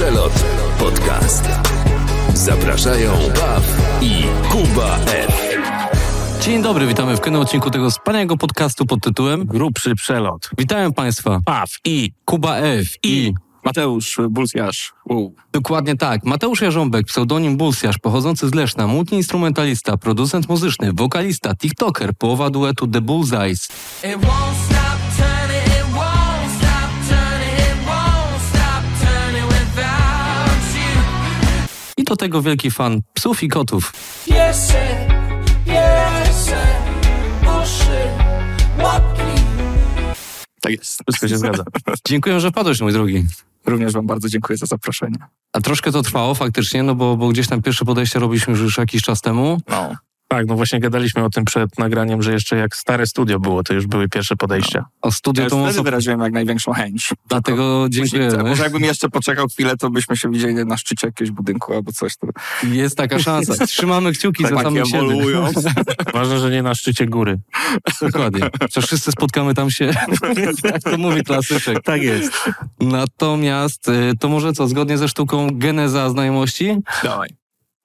Przelot Podcast. Zapraszają Baw i Kuba F. Dzień dobry, witamy w kolejnym odcinku tego wspaniałego podcastu pod tytułem Grubszy przelot. Witają Państwa Paw i Kuba F i Mateusz Bulsjasz. Wow. dokładnie tak, Mateusz Jarząbek, pseudonim Bulsjasz, pochodzący z Leszna, multiinstrumentalista, producent muzyczny, wokalista, tiktoker, połowa duetu The Bullseyes. Do tego wielki fan psów i kotów. Piesy, piesy, uszy, łapki. Tak jest, wszystko się zgadza. Dziękuję, że padłeś, mój drogi. Również wam bardzo dziękuję za zaproszenie. A troszkę to trwało faktycznie, no bo, bo gdzieś tam pierwsze podejście robiliśmy już jakiś czas temu. No. Tak, no właśnie gadaliśmy o tym przed nagraniem, że jeszcze jak stare studio było, to już były pierwsze podejścia. O studio Ja to mocno... wyraziłem jak największą chęć. Dlatego dziękujemy. Może jakbym jeszcze poczekał chwilę, to byśmy się widzieli na szczycie jakiegoś budynku albo coś. To... Jest taka szansa. Trzymamy kciuki za Tak samych siebie. Ważne, że nie na szczycie góry. Dokładnie. Przecież wszyscy spotkamy tam się, jak to mówi klasyczek. Tak jest. Natomiast y, to może co, zgodnie ze sztuką geneza znajomości, Dawaj.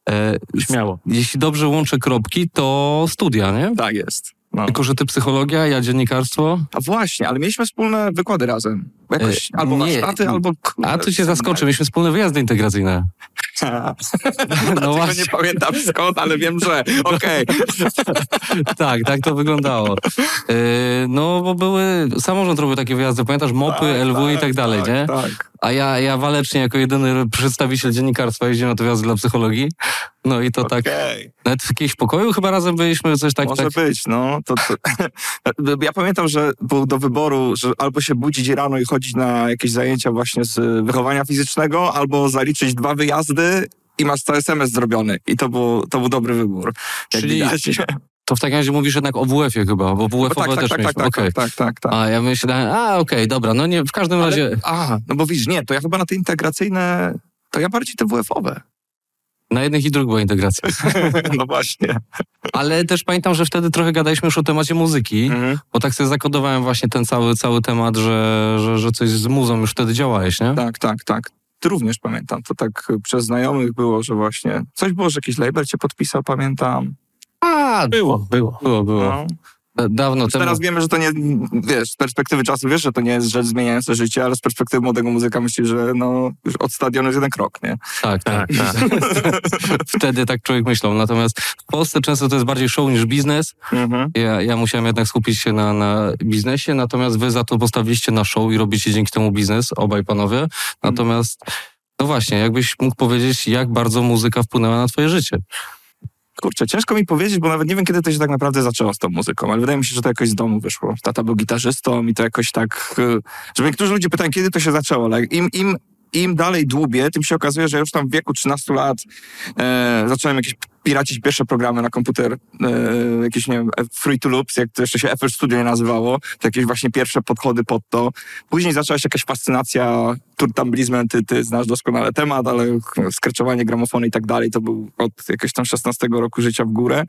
E, Śmiało. jeśli dobrze łączę kropki, to studia, nie? Tak jest. No. Tylko, że ty psychologia, ja dziennikarstwo. A właśnie, ale mieliśmy wspólne wykłady razem. Jakoś, E, albo nie. warsztaty, albo... A tu cię zaskoczę, mieliśmy wspólne wyjazdy integracyjne. no No właśnie. nie pamiętam skąd, ale wiem, że okej. tak, tak to wyglądało. E, no, bo były, samorząd robił takie wyjazdy, pamiętasz, MOPy, LW i tak dalej, tak, nie? Tak. A ja, ja walecznie jako jedyny przedstawiciel dziennikarstwa jeździłem na te wyjazdy dla psychologii. No i to tak, Okej. nawet w jakimś pokoju chyba razem byliśmy, coś tak, Może tak. być, no. To, to... ja pamiętam, że był do wyboru, że albo się budzić rano i chodzić na jakieś zajęcia właśnie z wychowania fizycznego, albo zaliczyć dwa wyjazdy i masz cały semestr zrobiony. I to, było, to był dobry wybór. Czyli. To w takim razie mówisz jednak o WF-ie chyba, bo WF tak, tak, też tak, tak, tak, Okej. tak, tak, tak. A ja myślałem, a okej, dobra, no nie, w każdym Ale- razie A, no bo widzisz, nie, to ja chyba na te integracyjne, to ja bardziej te WF-owe. Na jednych i drugich była integracja. no właśnie. Ale też pamiętam, że wtedy trochę gadaliśmy już o temacie muzyki, Mhm. bo tak sobie zakodowałem właśnie ten cały, cały temat, że, że, że coś z muzą już wtedy działałeś, nie? Tak, tak, tak. Ty również pamiętam, to tak przez znajomych było, że właśnie coś było, że jakiś label cię podpisał, pamiętam. A, Było, było. było, było. No. Da- Dawno Już temu. teraz wiemy, że to nie, wiesz, z perspektywy czasu wiesz, że to nie jest rzecz zmieniająca życie, ale z perspektywy młodego muzyka myślisz, że no, już od stadionu jest jeden krok, nie? Tak, tak. Tak, tak. Wtedy tak człowiek myślał. Natomiast w Polsce często to jest bardziej show niż biznes. Mhm. Ja, ja musiałem jednak skupić się na, na biznesie, natomiast wy za to postawiliście na show i robicie dzięki temu biznes, obaj panowie. Natomiast, no właśnie, jakbyś mógł powiedzieć, jak bardzo muzyka wpłynęła na twoje życie. Kurczę, ciężko mi powiedzieć, bo nawet nie wiem, kiedy to się tak naprawdę zaczęło z tą muzyką, ale wydaje mi się, że to jakoś z domu wyszło. Tata był gitarzystą i to jakoś tak... y, Że niektórzy ludzie pytają, kiedy to się zaczęło, ale im, im, im dalej dłubię, tym się okazuje, że już tam w wieku 13 lat e, zacząłem jakieś piracić pierwsze programy na komputer, e, jakieś, nie wiem, Free to Loops, jak to jeszcze się FL Studio nie nazywało, to jakieś właśnie pierwsze podchody pod to. Później zaczęła się jakaś fascynacja turtamblizmem, ty, ty znasz doskonale temat, ale skreczowanie gramofonu i tak dalej, to był od jakiegoś tam 16 roku życia w górę.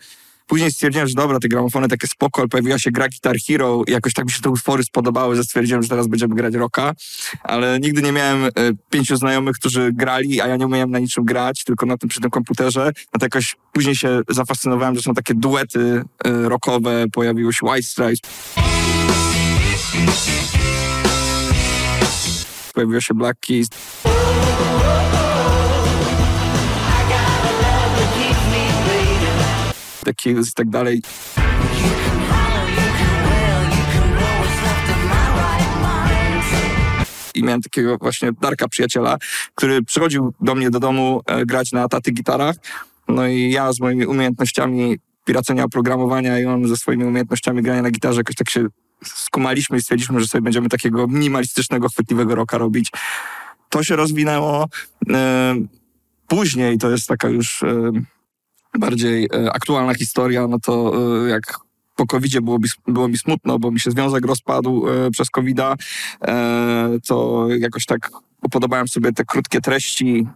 Później stwierdziłem, że dobra, te gramofony takie spoko, ale pojawiła się gra Guitar Hero i jakoś tak mi się te utwory spodobały, że stwierdziłem, że teraz będziemy grać rocka, ale nigdy nie miałem e, pięciu znajomych, którzy grali, a ja nie umiałem na niczym grać, tylko na tym przy tym komputerze. No to jakoś później się zafascynowałem, że są takie duety e, rockowe, pojawiły się White Stripes. Pojawiło się Black Keys. The Kills i tak dalej. I miałem takiego właśnie Darka przyjaciela, który przychodził do mnie do domu e, grać na taty gitarach. No i ja z moimi umiejętnościami piracenia oprogramowania i on ze swoimi umiejętnościami grania na gitarze jakoś tak się skumaliśmy i stwierdziliśmy, że sobie będziemy takiego minimalistycznego, chwytliwego rocka robić. To się rozwinęło. E, później to jest taka już e, bardziej e, aktualna historia, no to e, jak po covid było, mi- było mi smutno, bo mi się związek rozpadł e, przez covid to jakoś tak upodobałem sobie te krótkie treści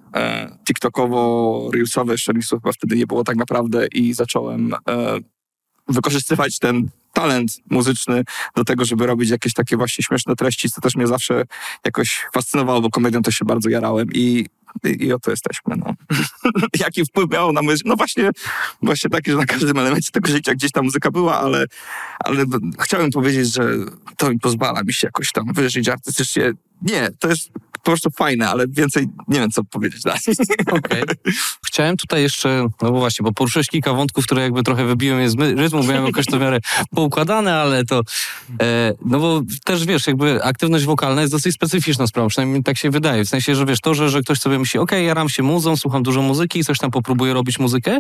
TikTokowo-reelsowe, jeszcze chyba wtedy nie było tak naprawdę i zacząłem wykorzystywać ten talent muzyczny do tego, żeby robić jakieś takie właśnie śmieszne treści, co też mnie zawsze jakoś fascynowało, bo komedią też się bardzo jarałem i i, i oto jesteśmy, no. Jaki wpływ miało na myśl? No właśnie, właśnie taki, że na każdym elemencie tego życia gdzieś ta muzyka była, ale, ale chciałem powiedzieć, że to mi pozwala mi się jakoś tam wyżyć artystycznie. Nie, to jest po prostu fajne, ale więcej nie wiem, co powiedzieć dalej. Okej. Chciałem tutaj jeszcze, no bo właśnie, bo poruszyłeś kilka wątków, które jakby trochę wybiły mnie z my- rytmu, miałem jakoś to w miarę poukładane, ale to, e, no bo też wiesz, jakby aktywność wokalna jest dosyć specyficzna sprawa, przynajmniej tak się wydaje, w sensie, że wiesz, to, że, że ktoś sobie myśli, okej, jaram się muzą, słucham dużo muzyki i coś tam popróbuję robić muzykę,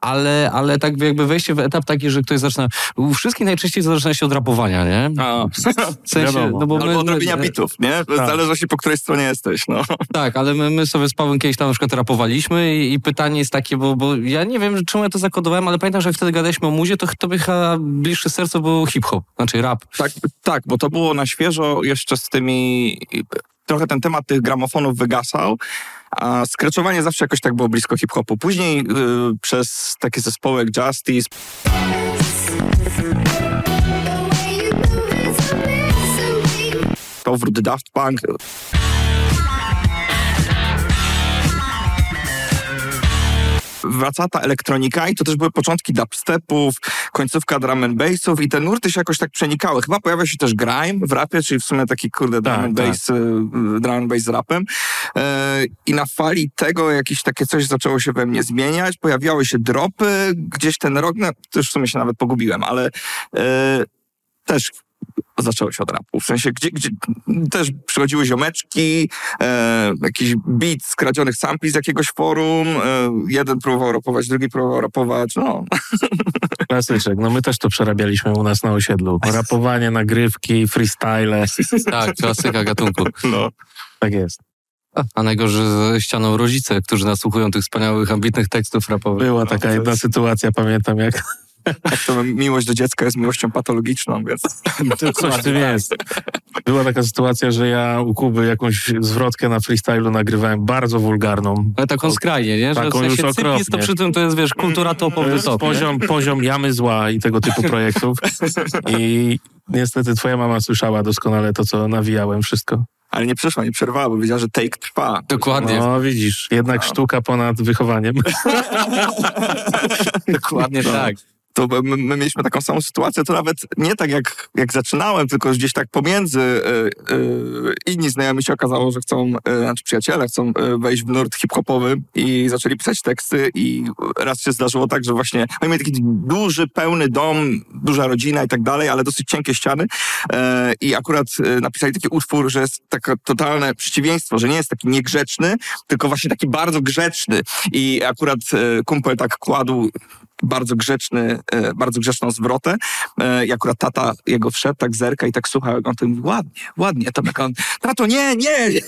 ale, ale tak jakby wejście w etap taki, że ktoś zaczyna, u wszystkich najczęściej zaczyna się od rapowania, nie? A, W sensie, Wiadomo. no bo albo od robienia my, bitów, nie? Zależy się, po której stronie jesteś, no. Tak, ale my, my sobie z Pawłem kiedyś tam na przykład rapowaliśmy i, i pytanie jest takie, bo, bo ja nie wiem, czemu ja to zakodowałem, ale pamiętam, że jak wtedy gadaliśmy o muzie, to tobie chyba bliższy sercu był hip-hop, znaczy rap. Tak, tak, bo to było na świeżo jeszcze z tymi... Trochę ten temat tych gramofonów wygasał, a skreczowanie zawsze jakoś tak było blisko hip-hopu. Później y, przez takie zespoły jak Justice, powrót Daft Punk, wraca ta elektronika i to też były początki dubstepów, końcówka drum and bassów i te nurty się jakoś tak przenikały. Chyba pojawia się też grime w rapie, czyli w sumie taki kurde drum Tak, and tak. bass, y, drum and bass z rapem. E, I na fali tego jakieś takie coś zaczęło się we mnie zmieniać, pojawiały się dropy, gdzieś ten rok, no to już w sumie się nawet pogubiłem, ale e, też zaczęło się od rapu. W sensie, gdzie, gdzie też przychodziły ziomeczki, e, jakiś beat z kradzionych sampli z jakiegoś forum, e, jeden próbował rapować, drugi próbował rapować, no. Klasyczek. No my też to przerabialiśmy u nas na osiedlu. Rapowanie, nagrywki, freestyle. Tak, klasyka gatunku. no. Tak jest. A najgorzej ze ścianą rodzice, którzy nasłuchują tych wspaniałych, ambitnych tekstów rapowych. Była No, taka jedna sytuacja, pamiętam jak Jak to miłość do dziecka jest miłością patologiczną, więc... coś w tym jest. Była taka sytuacja, że ja u Kuby jakąś zwrotkę na freestylu nagrywałem bardzo wulgarną. Ale taką skrajnie, nie? Że w Taką już sensie to okropnie. przy tym to jest, wiesz, kultura To topowy jest top, nie? poziom, poziom jamy zła i tego typu projektów. I niestety twoja mama słyszała doskonale to, co nawijałem wszystko. Ale nie przyszła, nie przerwała, bo wiedziała, że take trwa. Dokładnie, No widzisz, jednak sztuka ponad wychowaniem. dokładnie tak. To my, my mieliśmy taką samą sytuację, to nawet nie tak jak, jak zaczynałem, tylko gdzieś tak pomiędzy y, y, inni znajomi się okazało, że chcą, y, znaczy przyjaciele chcą wejść w nurt hip-hopowy i zaczęli pisać teksty i raz się zdarzyło tak, że właśnie oni mieli taki duży, pełny dom, duża rodzina i tak dalej, ale dosyć cienkie ściany i akurat napisali taki utwór, że jest takie totalne przeciwieństwo, że nie jest taki niegrzeczny, tylko właśnie taki bardzo grzeczny. I akurat kumpel tak kładł bardzo grzeczny, e, bardzo grzeczną zwrotę. E, I akurat tata jego wszedł, tak zerka i tak słucha, on to mówi, ładnie, ładnie. To jak on, tato, nie, nie!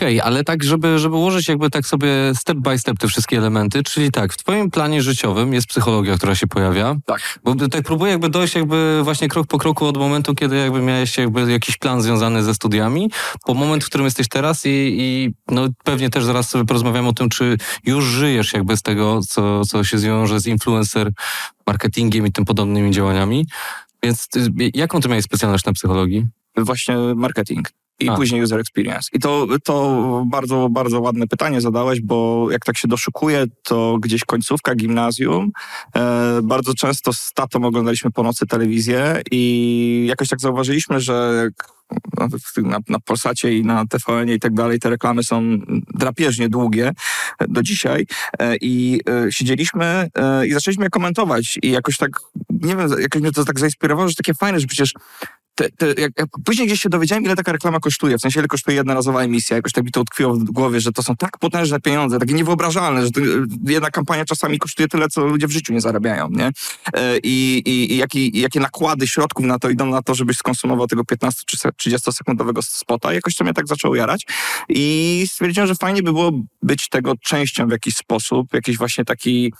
Okej, ale tak, żeby, żeby ułożyć jakby tak sobie step by step te wszystkie elementy, czyli tak, w twoim planie życiowym jest psychologia, która się pojawia, Tak. bo tak próbuję jakby dojść jakby właśnie krok po kroku od momentu, kiedy jakby miałeś jakby jakiś plan związany ze studiami, po moment, w którym jesteś teraz i, i no pewnie też zaraz sobie porozmawiamy o tym, czy już żyjesz jakby z tego, co, co się wiąże z influencer marketingiem i tym podobnymi działaniami. Więc ty, jaką ty miałeś specjalność na psychologii? Właśnie marketing. I A. później user experience. I to, to bardzo, bardzo ładne pytanie zadałeś, bo jak tak się doszukuję, to gdzieś końcówka gimnazjum. E, bardzo często z tatą oglądaliśmy po nocy telewizję i jakoś tak zauważyliśmy, że na, na Polsacie i na TVN i tak dalej te reklamy są drapieżnie długie e, do dzisiaj E, i e, siedzieliśmy i zaczęliśmy je komentować i jakoś tak, nie wiem, jakoś mnie to tak zainspirowało, że takie fajne, że przecież te, te, jak, później gdzieś się dowiedziałem, ile taka reklama kosztuje, w sensie ile kosztuje jednorazowa emisja, jakoś tak mi to utkwiło w głowie, że to są tak potężne pieniądze, takie niewyobrażalne, że to, jedna kampania czasami kosztuje tyle, co ludzie w życiu nie zarabiają, nie? E, I, i, i, jakie, jakie nakłady środków na to idą na to, żebyś skonsumował tego 15 czy 30 sekundowego spota. Jakoś to mnie tak zaczęło jarać i stwierdziłem, że fajnie by było być tego częścią w jakiś sposób, jakiś właśnie taki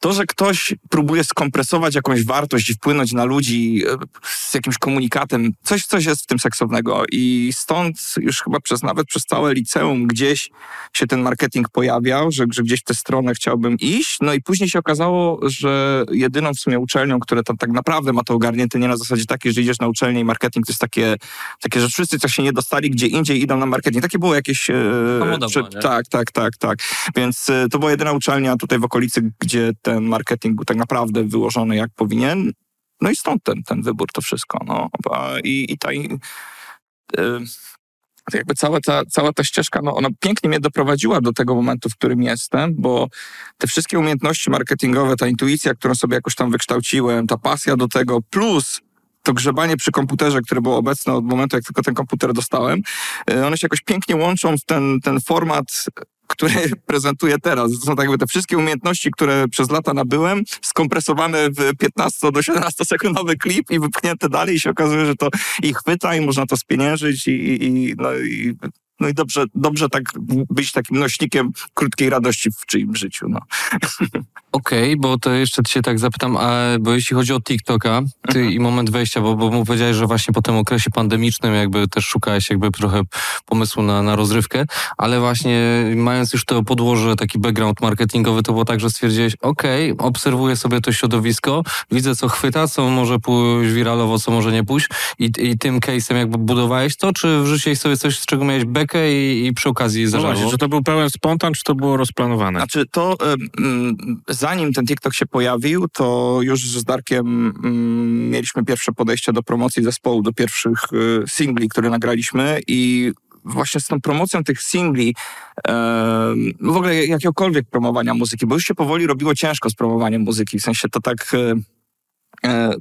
to, że ktoś próbuje skompresować jakąś wartość i wpłynąć na ludzi e, z jakimś komunikatem, coś, coś jest w tym seksownego i stąd już chyba przez nawet przez całe liceum gdzieś się ten marketing pojawiał, że, że gdzieś w tę stronę chciałbym iść, no i później się okazało, że jedyną w sumie uczelnią, która tam tak naprawdę ma to ogarnięte nie na zasadzie takiej, że idziesz na uczelnię i marketing to jest takie, takie że wszyscy co się nie dostali gdzie indziej idą na marketing. Takie było jakieś... e, nie? tak, tak, tak, tak. Więc e, to była jedyna uczelnia tutaj w okolicy, gdzie ten marketing był tak naprawdę wyłożony jak powinien. No i stąd ten, ten wybór, to wszystko. No. I, i ta... i, to jakby cała ta, cała ta ścieżka, no ona pięknie mnie doprowadziła do tego momentu, w którym jestem, bo te wszystkie umiejętności marketingowe, ta intuicja, którą sobie jakoś tam wykształciłem, ta pasja do tego, plus to grzebanie przy komputerze, które było obecne od momentu, jak tylko ten komputer dostałem, e, one się jakoś pięknie łączą w ten, ten format, który prezentuję teraz. To są tak jakby te wszystkie umiejętności, które przez lata nabyłem, skompresowane w 15 do 17 sekundowy klip i wypchnięte dalej i się okazuje, że to i chwyta i można to spieniężyć i, i, i, no, i, no i dobrze, dobrze tak być takim nośnikiem krótkiej radości w czyimś życiu. No. Okej, bo to jeszcze cię tak zapytam, a, bo jeśli chodzi o TikToka ty Mhm. i moment wejścia, bo, bo mu powiedziałeś, że właśnie po tym okresie pandemicznym jakby też szukałeś jakby trochę pomysłu na, na rozrywkę, ale właśnie mając już to podłoże, taki background marketingowy, to było tak, że stwierdziłeś, okej, obserwuję sobie to środowisko, widzę co chwyta, co może pójść wiralowo, co może nie pójść i, i tym case'em jakby budowałeś to, czy wrzuciłeś sobie coś, z czego miałeś bekę i, i przy okazji No zażarło? właśnie, czy to był pełen spontan, czy to było rozplanowane? Znaczy to, em, mm, zanim ten TikTok się pojawił, to już z Darkiem mm, mieliśmy pierwsze podejście do promocji zespołu, do pierwszych y, singli, które nagraliśmy i właśnie z tą promocją tych singli, w ogóle jakiegokolwiek promowania muzyki, bo już się powoli robiło ciężko z promowaniem muzyki, w sensie to tak... E,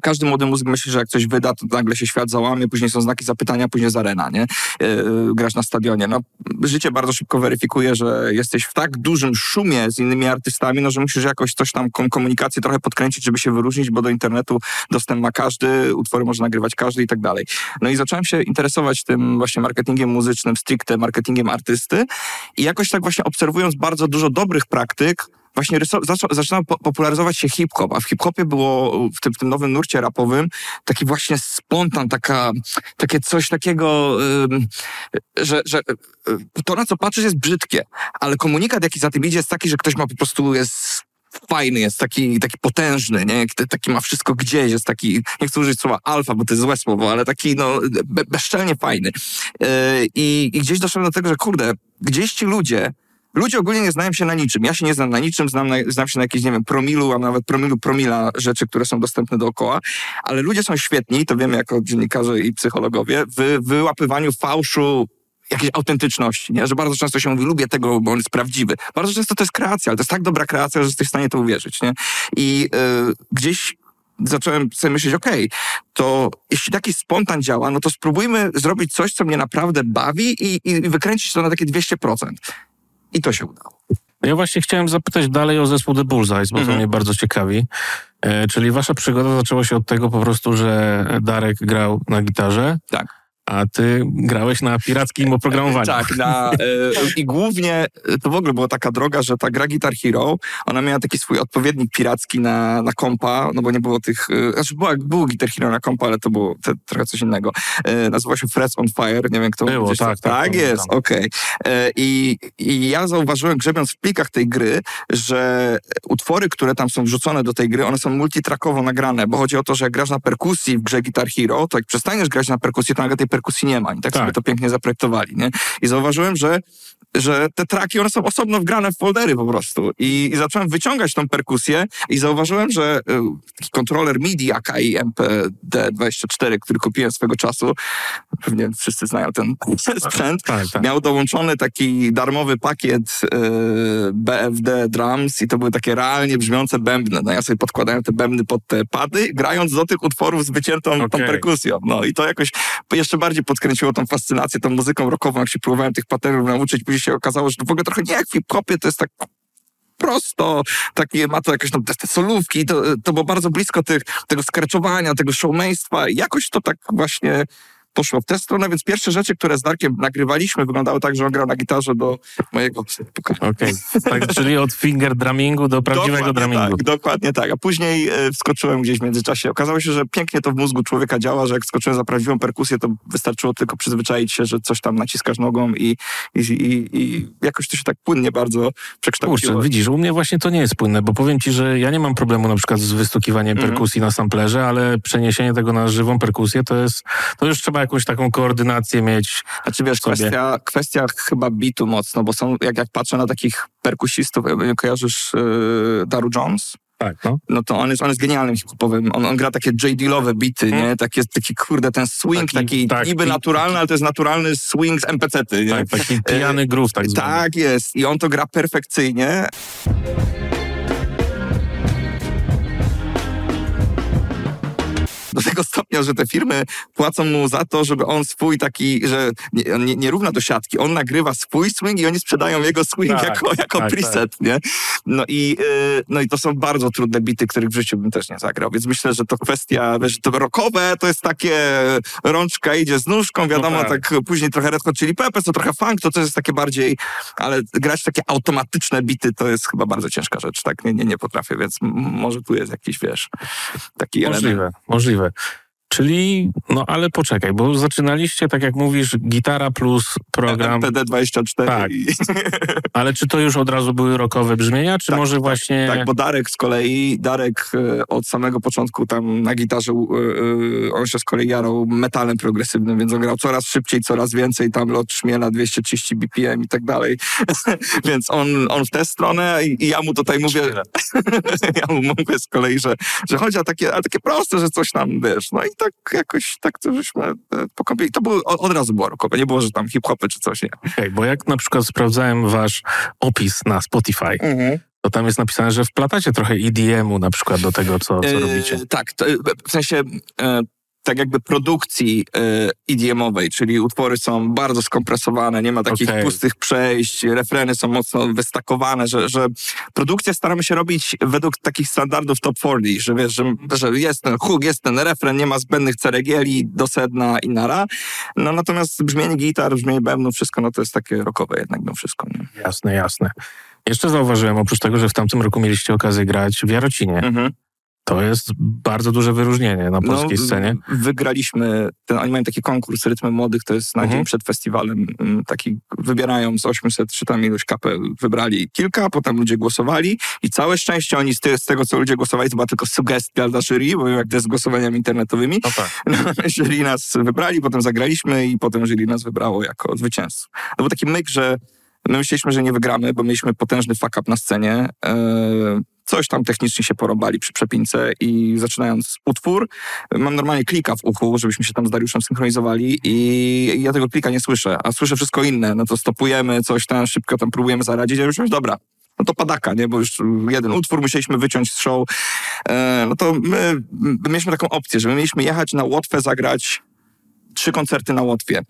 każdy młody muzyk myśli, że jak coś wyda, to nagle się świat załamie, później są znaki zapytania, później jest arena, nie? E, e, grasz na stadionie. No, życie bardzo szybko weryfikuje, że jesteś w tak dużym szumie z innymi artystami, no, że musisz jakoś coś tam, kom- komunikację trochę podkręcić, żeby się wyróżnić, bo do internetu dostęp ma każdy, utwory może nagrywać każdy i tak dalej. No i zacząłem się interesować tym właśnie marketingiem muzycznym, stricte marketingiem artysty i jakoś tak właśnie obserwując bardzo dużo dobrych praktyk, właśnie zaczynał po, popularyzować się hip-hop, a w hip-hopie było w tym, w tym nowym nurcie rapowym taki właśnie spontan, taka, takie coś takiego, ym, że, że y, to na co patrzysz jest brzydkie, ale komunikat jaki za tym idzie jest taki, że ktoś ma po prostu jest fajny, jest taki, taki potężny, nie? Taki ma wszystko gdzieś, jest taki, nie chcę użyć słowa alfa, bo to jest złe słowo, ale taki no be, bezczelnie fajny. Yy, I, I gdzieś doszedłem do tego, że kurde, gdzieś ci ludzie, ludzie ogólnie nie znają się na niczym. Ja się nie znam na niczym, znam, na, znam się na jakieś, nie wiem, promilu, a nawet promilu, promila rzeczy, które są dostępne dookoła, ale ludzie są świetni, to wiemy jako dziennikarze i psychologowie, w wyłapywaniu fałszu jakiejś autentyczności, nie? że bardzo często się mówi, lubię tego, bo on jest prawdziwy. Bardzo często to jest kreacja, ale to jest tak dobra kreacja, że jesteś w stanie to uwierzyć. Nie? I y, gdzieś zacząłem sobie myśleć, okej, to jeśli taki spontan działa, no to spróbujmy zrobić coś, co mnie naprawdę bawi i, i wykręcić to na takie 200%. I to się udało. Ja właśnie chciałem zapytać dalej o zespół The Bullseyes, bo to Mhm. mnie bardzo ciekawi. E, czyli wasza przygoda zaczęła się od tego po prostu, że Darek grał na gitarze, Tak. A ty grałeś na pirackim oprogramowaniu. Tak, na, y, i głównie to w ogóle była taka droga, że ta gra Guitar Hero, ona miała taki swój odpowiednik piracki na, na kompa, no bo nie było tych, znaczy była, było Guitar Hero na kompa, ale to było te, trochę coś innego. Nazywa się Frets on Fire, nie wiem kto Było, gdzieś- tak, tak, Tak pamiętam. jest, okej. Y, I, I ja zauważyłem, grzebiąc w plikach tej gry, że utwory, które tam są wrzucone do tej gry, one są multitrackowo nagrane, bo chodzi o to, że jak grasz na perkusji w grze Guitar Hero, to jak przestaniesz grać na perkusji, to nagle tej perkusji nie ma. I tak, Tak. sobie to pięknie zaprojektowali, nie? I zauważyłem, że że te traki, one są osobno wgrane w foldery po prostu. I, i zacząłem wyciągać tą perkusję i zauważyłem, że y, taki kontroler MIDI AKI MPD24, który kupiłem swego czasu, pewnie wszyscy znają ten sprzęt, Tak, tak. Miał dołączony taki darmowy pakiet y, BFD Drums i to były takie realnie brzmiące bębny. No ja sobie podkładałem te bębny pod te pady, grając do tych utworów z wyciętą tą Okej. perkusją. No i to jakoś jeszcze bardziej podkręciło tą fascynację tą muzyką rockową, jak się próbowałem tych patternów nauczyć. Później się okazało, że w ogóle trochę nie jak w hip-hopie, to jest tak prosto, takie ma to jakieś tam te, te solówki, to, to było bardzo blisko tych, tego skreczowania, tego showmeństwa i jakoś to tak właśnie poszło w tę stronę, więc pierwsze rzeczy, które z Darkiem nagrywaliśmy, wyglądały tak, że on grał na gitarze do mojego puka. Okej, tak, czyli od finger drummingu do prawdziwego dokładnie drummingu. tak, dokładnie tak. A później e, wskoczyłem gdzieś w międzyczasie. Okazało się, że pięknie to w mózgu człowieka działa, że jak skoczyłem za prawdziwą perkusję, to wystarczyło tylko przyzwyczaić się, że coś tam naciskasz nogą i, i, i, i jakoś to się tak płynnie bardzo przekształciło. Kurczę, widzisz, u mnie właśnie to nie jest płynne, bo powiem ci, że ja nie mam problemu na przykład z wystukiwaniem Mhm. perkusji na samplerze, ale przeniesienie tego na żywą perkusję to jest, to już trzeba jakąś taką koordynację mieć. Znaczy wiesz, kwestia, kwestia chyba bitu mocno, bo są, jak, jak patrzę na takich perkusistów, kojarzysz e, Daru Jones? Tak, no. No to on jest, on jest genialnym hip-hopowym. On, on gra takie J.D.lowe bity, nie? Takie, taki kurde, ten swing, Taki- taki, tak, niby naturalny, ale to jest naturalny swing z MPC-ty, nie? Tak, taki pijany groove tak zwany. Tak jest. I on to gra perfekcyjnie. Tego stopnia, że te firmy płacą mu za to, żeby on swój taki, że nie, nie, nie równa do siatki. On nagrywa swój swing i oni sprzedają jego swing Tak, jako, jako tak, preset, nie? No i, yy, no i to są bardzo trudne bity, których w życiu bym też nie zagrał. Więc myślę, że to kwestia, wiesz, to rockowe to jest takie rączka idzie z nóżką, wiadomo, No tak. tak później trochę Red Hot Chili Peppers, to trochę funk, to też jest takie bardziej, ale grać takie automatyczne bity to jest chyba bardzo ciężka rzecz, tak? Nie, nie, nie potrafię, więc może tu jest jakiś, wiesz, taki element. Możliwe, możliwe. Czyli, no ale poczekaj, bo zaczynaliście, tak jak mówisz, gitara plus program, MPD24 Tak. i... ale czy to już od razu były rockowe brzmienia, czy Tak, może właśnie... Tak, bo Darek z kolei, Darek e, od samego początku tam na gitarze, e, e, on się z kolei jarał metalem progresywnym, więc on grał coraz szybciej, coraz więcej, tam lot szmiela 230 BPM i tak dalej, więc on, on w tę stronę i, i ja mu tutaj mówię, ja mu mówię z kolei, że, że chodzi o takie, a takie proste, że coś tam, wiesz, no i tak jakoś, tak to żeśmy e, pokąpili. To było, od razu było rockowe, nie było, że tam hip-hopy czy coś, nie. Okej, bo jak na przykład sprawdzałem wasz opis na Spotify, to tam jest napisane, że wplatacie trochę EDM-u na przykład do tego, co, co E, robicie. Tak, to, e, w sensie e, tak jakby produkcji e, EDM-owej, czyli utwory są bardzo skompresowane, nie ma takich Okej. pustych przejść, refreny są mocno wystakowane, że, że produkcję staramy się robić według takich standardów top 40, że wiesz, że, że jest ten hook, jest ten refren, nie ma zbędnych ceregieli do sedna i nara. No natomiast brzmienie gitar, brzmienie bębnu, wszystko, no to jest takie rockowe jednak mimo wszystko. Nie? Jasne, jasne. Jeszcze zauważyłem, oprócz tego, że w tamtym roku mieliście okazję grać w Jarocinie. Mhm. To jest bardzo duże wyróżnienie na polskiej No, scenie. Wygraliśmy, ten, oni mają taki konkurs Rytmy Młodych, to jest na Mhm. dzień przed festiwalem. mm, Taki wybierają z 800 czy tam iluś kapel, wybrali kilka, potem ludzie głosowali i całe szczęście oni z, te, z tego, co ludzie głosowali, to była tylko sugestia dla jury, bo jak to jest z głosowaniami internetowymi. No tak. No, jury nas wybrali, potem zagraliśmy i potem jury nas wybrało jako zwycięzców. To był taki myk, że my myśleliśmy, że nie wygramy, bo mieliśmy potężny fuck up na scenie. E, coś tam technicznie się porąbali przy przepince i zaczynając utwór, mam normalnie klika w uchu, żebyśmy się tam z Dariuszem synchronizowali i ja tego klika nie słyszę, a słyszę wszystko inne. No to stopujemy, coś tam szybko tam próbujemy zaradzić, a już już dobra. No to padaka, nie? Bo już jeden utwór musieliśmy wyciąć z show. E, no to my, my mieliśmy taką opcję, że my mieliśmy jechać na Łotwę zagrać trzy koncerty na Łotwie.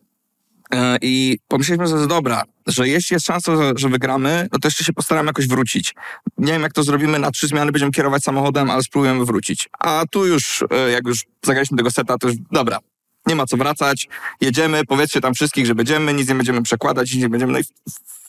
E, I pomyśleliśmy, że dobra, że jeśli jest szansa, że, że wygramy, no to jeszcze się postaramy jakoś wrócić. Nie wiem, jak to zrobimy, na trzy zmiany będziemy kierować samochodem, ale spróbujemy wrócić. A tu już, e, jak już zagraliśmy tego seta, to już dobra, nie ma co wracać, jedziemy, powiedzcie tam wszystkich, że będziemy, nic nie będziemy przekładać, nic nie będziemy. No i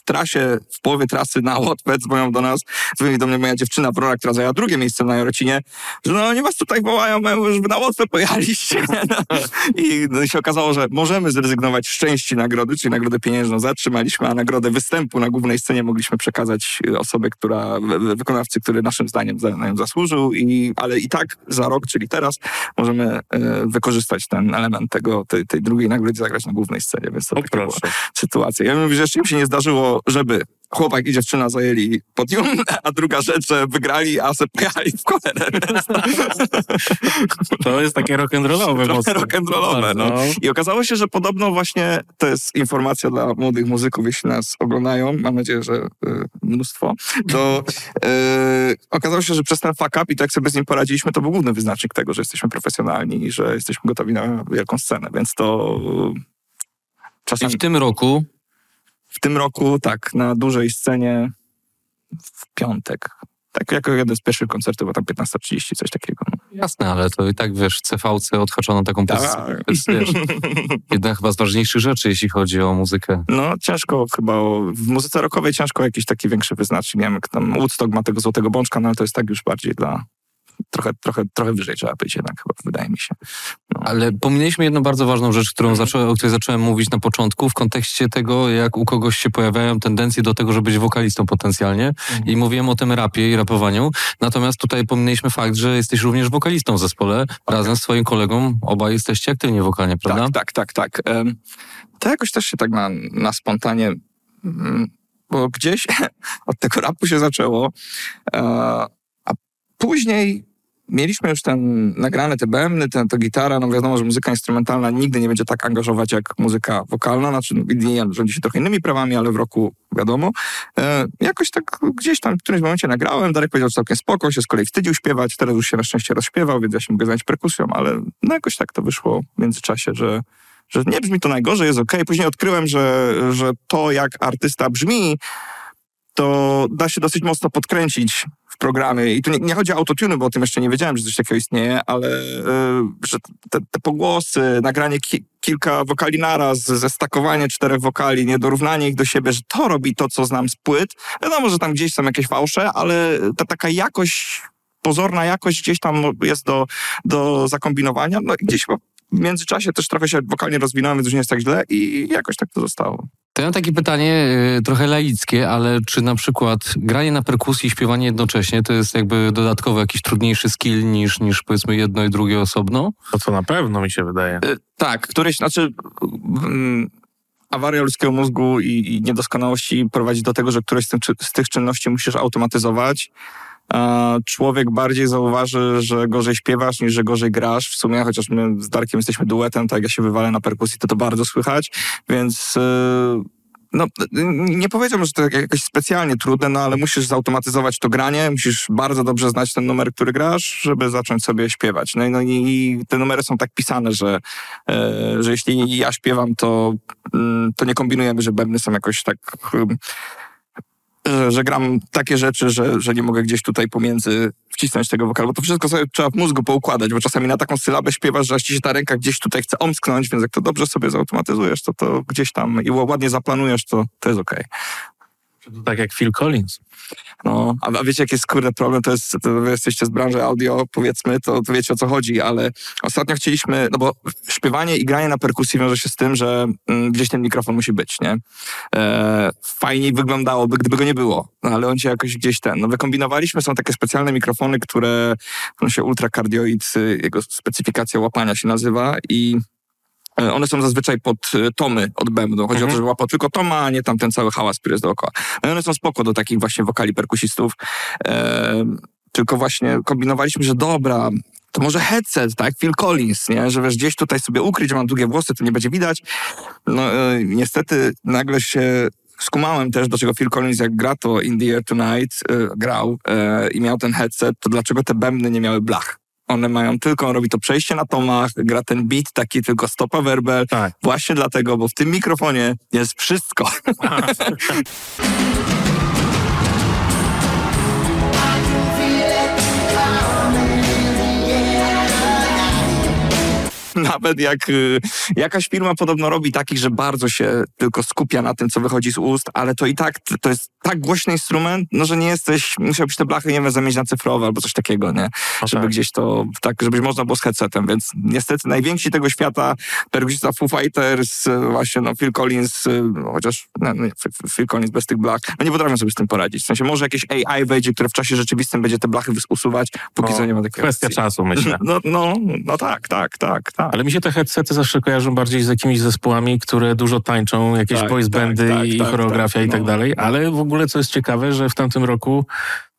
w, trasie, w połowie trasy na Łotwę dzwonią do nas, dzwoni do mnie moja dziewczyna Wrona, która zajęła drugie miejsce na Jarocinie, że no oni was tutaj wołają, żeby na Łotwę pojechaliście. No. I no, się okazało, że możemy zrezygnować z części nagrody, czyli nagrodę pieniężną zatrzymaliśmy, a nagrodę występu na głównej scenie mogliśmy przekazać y, osobie, która, wy- wy- wykonawcy, który naszym zdaniem na nią zasłużył, i, ale i tak za rok, czyli teraz, możemy e, wykorzystać ten element tego, tej, tej drugiej nagrody i zagrać na głównej scenie, więc to O, taka była sytuacja. Ja mówię, że jeszcze im się nie zdarzyło, żeby chłopak i dziewczyna zajęli podium, a druga rzecz, że wygrali, a se pojechali w. Więc To jest takie rock'n'rollowe mocno. rock'n'rollowe, no. I okazało się, że podobno właśnie to jest informacja dla młodych muzyków, jeśli nas oglądają, mam nadzieję, że y, mnóstwo, to y, okazało się, że przez ten fuck up i tak sobie z nim poradziliśmy, to był główny wyznacznik tego, że jesteśmy profesjonalni i że jesteśmy gotowi na wielką scenę, więc to y, I czasami w tym roku w tym roku, tak, na dużej scenie w piątek. Tak jako jeden z pierwszych koncertów, bo tam 15.30, coś takiego. No. Jasne, ale to i tak, wiesz, w CVC odhaczono taką pozycję. Tak. To jest, wiesz, jedna chyba z ważniejszych rzeczy, jeśli chodzi o muzykę. No ciężko chyba, o, w muzyce rockowej ciężko jakiś taki większy wyznacznik. Nie wiem, jak tam Woodstock ma tego złotego bączka, no ale to jest tak już bardziej dla... Trochę, trochę, trochę wyżej trzeba być jednak chyba, wydaje mi się. Ale pominęliśmy jedną bardzo ważną rzecz, którą zaczą, o której zacząłem mówić na początku, w kontekście tego, jak u kogoś się pojawiają tendencje do tego, żeby być wokalistą potencjalnie. I mówiłem o tym rapie i rapowaniu. Natomiast tutaj pominęliśmy fakt, że jesteś również wokalistą w zespole. Razem z swoim kolegą obaj jesteście aktywnie wokalnie, prawda? Tak, tak, tak, tak. To jakoś też się tak na, na spontanie, mm, bo gdzieś od tego rapu się zaczęło, e, a później mieliśmy już ten nagrane te bębny, ten, to gitara, no wiadomo, że muzyka instrumentalna nigdy nie będzie tak angażować jak muzyka wokalna, znaczy no, IDM rządzi się trochę innymi prawami, ale w roku wiadomo. E, jakoś tak gdzieś tam w którymś momencie nagrałem, Darek powiedział, całkiem spoko, się z kolei wstydził śpiewać, teraz już się na szczęście rozśpiewał, więc ja się mogę zająć perkusją, ale no jakoś tak to wyszło w międzyczasie, że że nie brzmi to najgorzej, jest okej. Później odkryłem, że, że to, jak artysta brzmi, to da się dosyć mocno podkręcić w programie. I tu nie, nie chodzi o autotune, bo o tym jeszcze nie wiedziałem, że coś takiego istnieje, ale y, że te, te pogłosy, nagranie ki, kilka wokali naraz, zestakowanie czterech wokali, niedorównanie ich do siebie, że to robi to, co znam z płyt. Wiadomo, że tam gdzieś są jakieś fałsze, ale ta taka jakość, pozorna jakość gdzieś tam jest do, do zakombinowania. No i gdzieś w międzyczasie też trochę się wokalnie rozwinąłem, więc już nie jest tak źle i jakoś tak to zostało. To ja mam takie pytanie y, trochę laickie, ale czy na przykład granie na perkusji i śpiewanie jednocześnie to jest jakby dodatkowo jakiś trudniejszy skill niż, niż powiedzmy jedno i drugie osobno? To co na pewno mi się wydaje. Y, Tak, któryś, znaczy mm, awaria ludzkiego mózgu i, i niedoskonałości prowadzi do tego, że któreś z, tym, czy- z tych czynności musisz automatyzować. Człowiek bardziej zauważy, że gorzej śpiewasz niż że gorzej grasz. W sumie, chociaż my z Darkiem jesteśmy duetem, tak jak ja się wywalę na perkusji, to to bardzo słychać, więc y, no, nie powiedziałbym, że to jak- jakoś specjalnie trudne, no ale musisz zautomatyzować to granie, musisz bardzo dobrze znać ten numer, który grasz, żeby zacząć sobie śpiewać. No i, no i te numery są tak pisane, że, e, że jeśli ja śpiewam, to, mm, to nie kombinujemy, że bębny są jakoś tak... Że, że gram takie rzeczy, że, że nie mogę gdzieś tutaj pomiędzy wcisnąć tego wokalu, bo to wszystko sobie trzeba w mózgu poukładać, bo czasami na taką sylabę śpiewasz, że aż ci się ta ręka gdzieś tutaj chce omsknąć, więc jak to dobrze sobie zautomatyzujesz, to to gdzieś tam i ładnie zaplanujesz, to, to jest okej. To tak jak Phil Collins. No, a, a wiecie, jaki jest kurde problem? To jest, to wy jesteście z branży audio, powiedzmy, to, to wiecie o co chodzi, ale ostatnio chcieliśmy, no bo śpiewanie i granie na perkusji wiąże się z tym, że mm, gdzieś ten mikrofon musi być, nie? E, fajniej wyglądałoby, gdyby go nie było, no, ale on się jakoś gdzieś ten, no wykombinowaliśmy, są takie specjalne mikrofony, które, on się ultrakardioid, jego specyfikacja łapania się nazywa i One są zazwyczaj pod e, tomy od bębnu. Chodzi o to, żeby łapał tylko toma, a nie tam ten cały hałas, który jest dookoła. No i one są spoko do takich właśnie wokali perkusistów. E, tylko właśnie kombinowaliśmy, że dobra, to może headset, tak? Phil Collins, nie? Że wiesz, gdzieś tutaj sobie ukryć, mam długie włosy, to nie będzie widać. No e, niestety nagle się skumałem też, dlaczego Phil Collins jak gra to In the Air Tonight e, grał e, i miał ten headset, to dlaczego te bębny nie miały blach? One mają tylko, on robi to przejście na tomach, gra ten beat taki tylko stopa werbel. Tak. Właśnie dlatego, bo w tym mikrofonie jest wszystko. Nawet jak y, jakaś firma podobno robi takich, że bardzo się tylko skupia na tym, co wychodzi z ust, ale to i tak, to jest tak głośny instrument, no że nie jesteś, musiałbyś te blachy, nie wiem, zamienić na cyfrowe albo coś takiego, nie? Żeby tak. gdzieś to, tak, żeby można było z headsetem, więc niestety najwięksi tego świata, perkusista Foo Fighters, y, właśnie no Phil Collins, y, chociaż no, nie, Phil- Collins bez tych blach, no nie potrafią sobie z tym poradzić. W sensie może jakieś AI wejdzie, które w czasie rzeczywistym będzie te blachy usuwać, póki No, co nie ma takiej Kwestia opcji. czasu, myślę. No, no, no tak, tak, tak, tak. Ale mi się te headsety zawsze kojarzą bardziej z jakimiś zespołami, które dużo tańczą, jakieś Tak, boys tak, bandy tak, i tak, choreografia tak, i tak no. dalej. Ale w ogóle co jest ciekawe, że w tamtym roku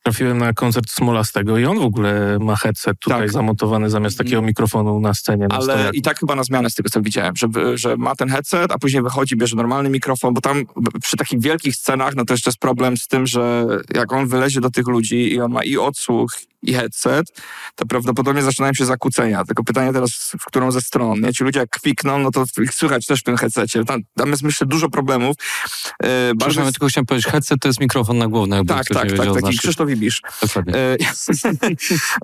trafiłem na koncert Smolastego i on w ogóle ma headset tutaj Tak. zamontowany zamiast takiego mikrofonu na scenie. Na Ale stojaku. i tak chyba na zmianę z tego, co widziałem, że, że ma ten headset, a później wychodzi, bierze normalny mikrofon, bo tam przy takich wielkich scenach, no to jeszcze jest problem z tym, że jak on wylezie do tych ludzi i on ma i odsłuch, i headset, to prawdopodobnie zaczynają się zakłócenia. Tylko pytanie teraz, w którą ze stron. Nie? Ci ludzie jak kwikną, no to ich słychać też w tym headsetie. Tam, tam jest myślę dużo problemów. Bardzo Przepraszam, ja jest... tylko chciałem powiedzieć, headset to jest mikrofon na głowę, jakby Tak, tak, tak, taki znaczy. Krzysztof Ibisz. Dokładnie. E,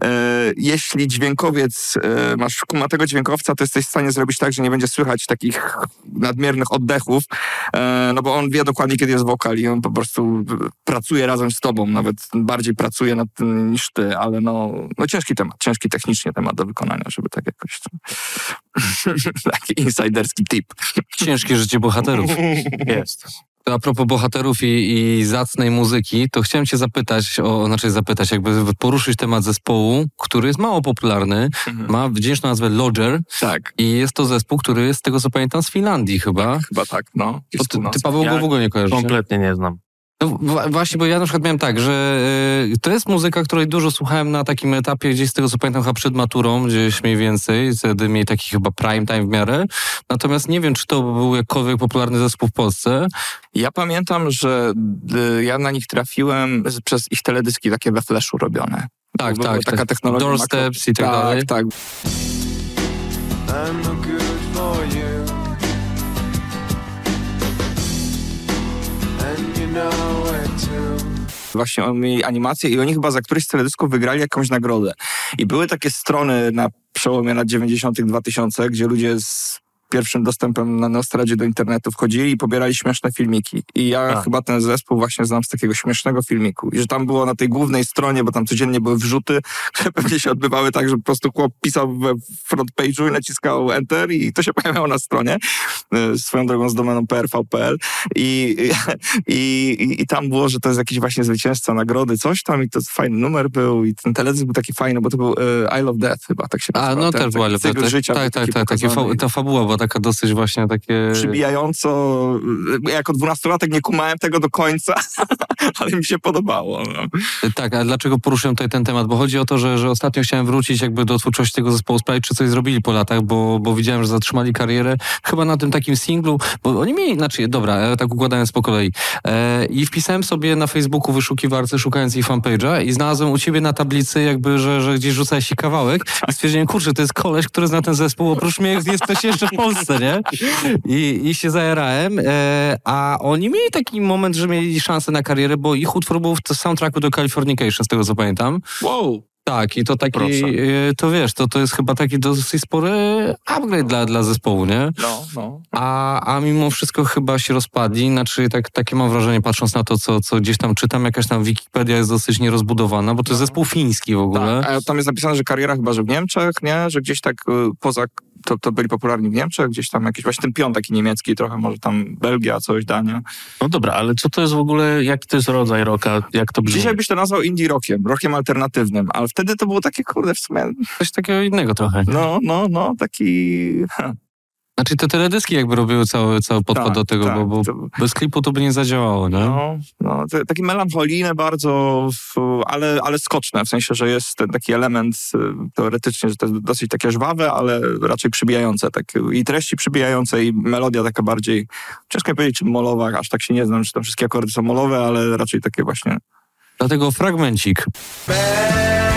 e, jeśli dźwiękowiec e, masz kumatego dźwiękowca, to jesteś w stanie zrobić tak, że nie będzie słychać takich nadmiernych oddechów, e, no bo on wie dokładnie, kiedy jest wokal i on po prostu pracuje razem z tobą, nawet bardziej pracuje nad tym niż ty, ale no, no ciężki temat, ciężki technicznie temat do wykonania, żeby tak jakoś... Taki insiderski tip. Ciężkie życie bohaterów. Jest. A propos bohaterów i, i zacnej muzyki, to chciałem cię zapytać, o, znaczy zapytać, jakby poruszyć temat zespołu, który jest mało popularny, ma wdzięczną nazwę Lodger Tak, i jest to zespół, który jest, z tego co pamiętam, z Finlandii chyba. chyba tak, no. Ty, ty Paweł, go Ja w ogóle nie kojarzysz. nie? Kompletnie nie znam. No właśnie, bo ja na przykład miałem tak, że y, to jest muzyka, której dużo słuchałem na takim etapie, gdzieś z tego co pamiętam, chyba przed maturą, gdzieś mniej więcej, wtedy mieli taki chyba prime time w miarę. Natomiast nie wiem, czy to był jakkolwiek popularny zespół w Polsce. Ja pamiętam, że y, ja na nich trafiłem z, przez ich teledyski takie we flashu robione. Tak, Była tak. Taka tak. technologia. Doorsteps i tak, dalej. Tak, tak. Właśnie oni mieli animację i oni chyba za któryś z teledysków wygrali jakąś nagrodę. I były takie strony na przełomie lat 90 2000 gdzie ludzie z pierwszym dostępem na Neostradzie do internetu wchodzili i pobierali śmieszne filmiki. I ja A. chyba ten zespół właśnie znam z takiego śmiesznego filmiku. I że tam było na tej głównej stronie, bo tam codziennie były wrzuty, które pewnie się odbywały tak, że po prostu chłop pisał we front page'u i naciskał enter i to się pojawiało na stronie. y, Swoją drogą z domeną prv.pl i, i, i, i tam było, że to jest jakiś właśnie zwycięzca nagrody, coś tam i to fajny numer był i ten teledysk był taki fajny, bo to był y, I Love Death chyba, tak się A, nazywał. no Ten też była taki ale cykl tak, tak, był tak, tak, ta fabuła była taka dosyć właśnie takie... przybijająco. y, Jako dwunastolatek nie kumałem tego do końca, ale mi się podobało. No. Tak, a dlaczego poruszyłem tutaj ten temat? Bo chodzi o to, że, że ostatnio chciałem wrócić jakby do twórczości tego zespołu, sprawdzić, czy coś zrobili po latach, bo, bo widziałem, że zatrzymali karierę chyba na tym takim singlu, bo oni mieli, znaczy, dobra, tak układając po kolei. E, I wpisałem sobie na Facebooku wyszukiwarce, szukając ich fanpage'a i znalazłem u ciebie na tablicy jakby, że, że gdzieś rzucałeś ci kawałek i stwierdziłem, kurczę, to jest koleś, który zna ten zespół, oprócz mnie jest ktoś jeszcze w Polsce, nie? I, i się zajarałem, e, a oni mieli taki moment, że mieli szansę na karierę, bo ich utwór był w soundtracku do Californication, z tego co pamiętam. Wow. Tak, i to taki, Proszę. e, to wiesz, to, to jest chyba taki dosyć spory upgrade dla, dla zespołu, nie? No, no. A, a mimo wszystko chyba się rozpadli, znaczy tak, takie mam wrażenie, patrząc na to, co, co gdzieś tam czytam, jakaś tam Wikipedia jest dosyć nierozbudowana, bo to jest zespół fiński w ogóle. Tak, a tam jest napisane, że kariera chyba, że w Niemczech, nie? Że gdzieś tak y, poza, to, to byli popularni w Niemczech, gdzieś tam jakiś właśnie ten pion taki niemiecki, trochę może tam Belgia, coś, Dania. No dobra, ale co to jest w ogóle, jaki to jest rodzaj rocka, jak to brzmi? Dzisiaj byś to nazwał indie rockiem, rockiem alternatywnym, ale wtedy to było takie, kurde, w sumie, Coś takiego innego trochę. no, no, no, taki... Znaczy te teledyski jakby robiły cały, cały podkład Tak, do tego, tak, bo, bo to- bez klipu to by nie zadziałało, nie? No, no to, taki melancholijny bardzo, w, ale, ale skoczne, w sensie, że jest ten taki element y, teoretycznie, że to jest dosyć takie żwawe, ale raczej przybijające. Tak, I treści przybijające i melodia taka bardziej, ciężko powiedzieć, czy molowa, aż tak się nie znam, czy tam wszystkie akordy są molowe, ale raczej takie właśnie Dlatego fragmencik. Man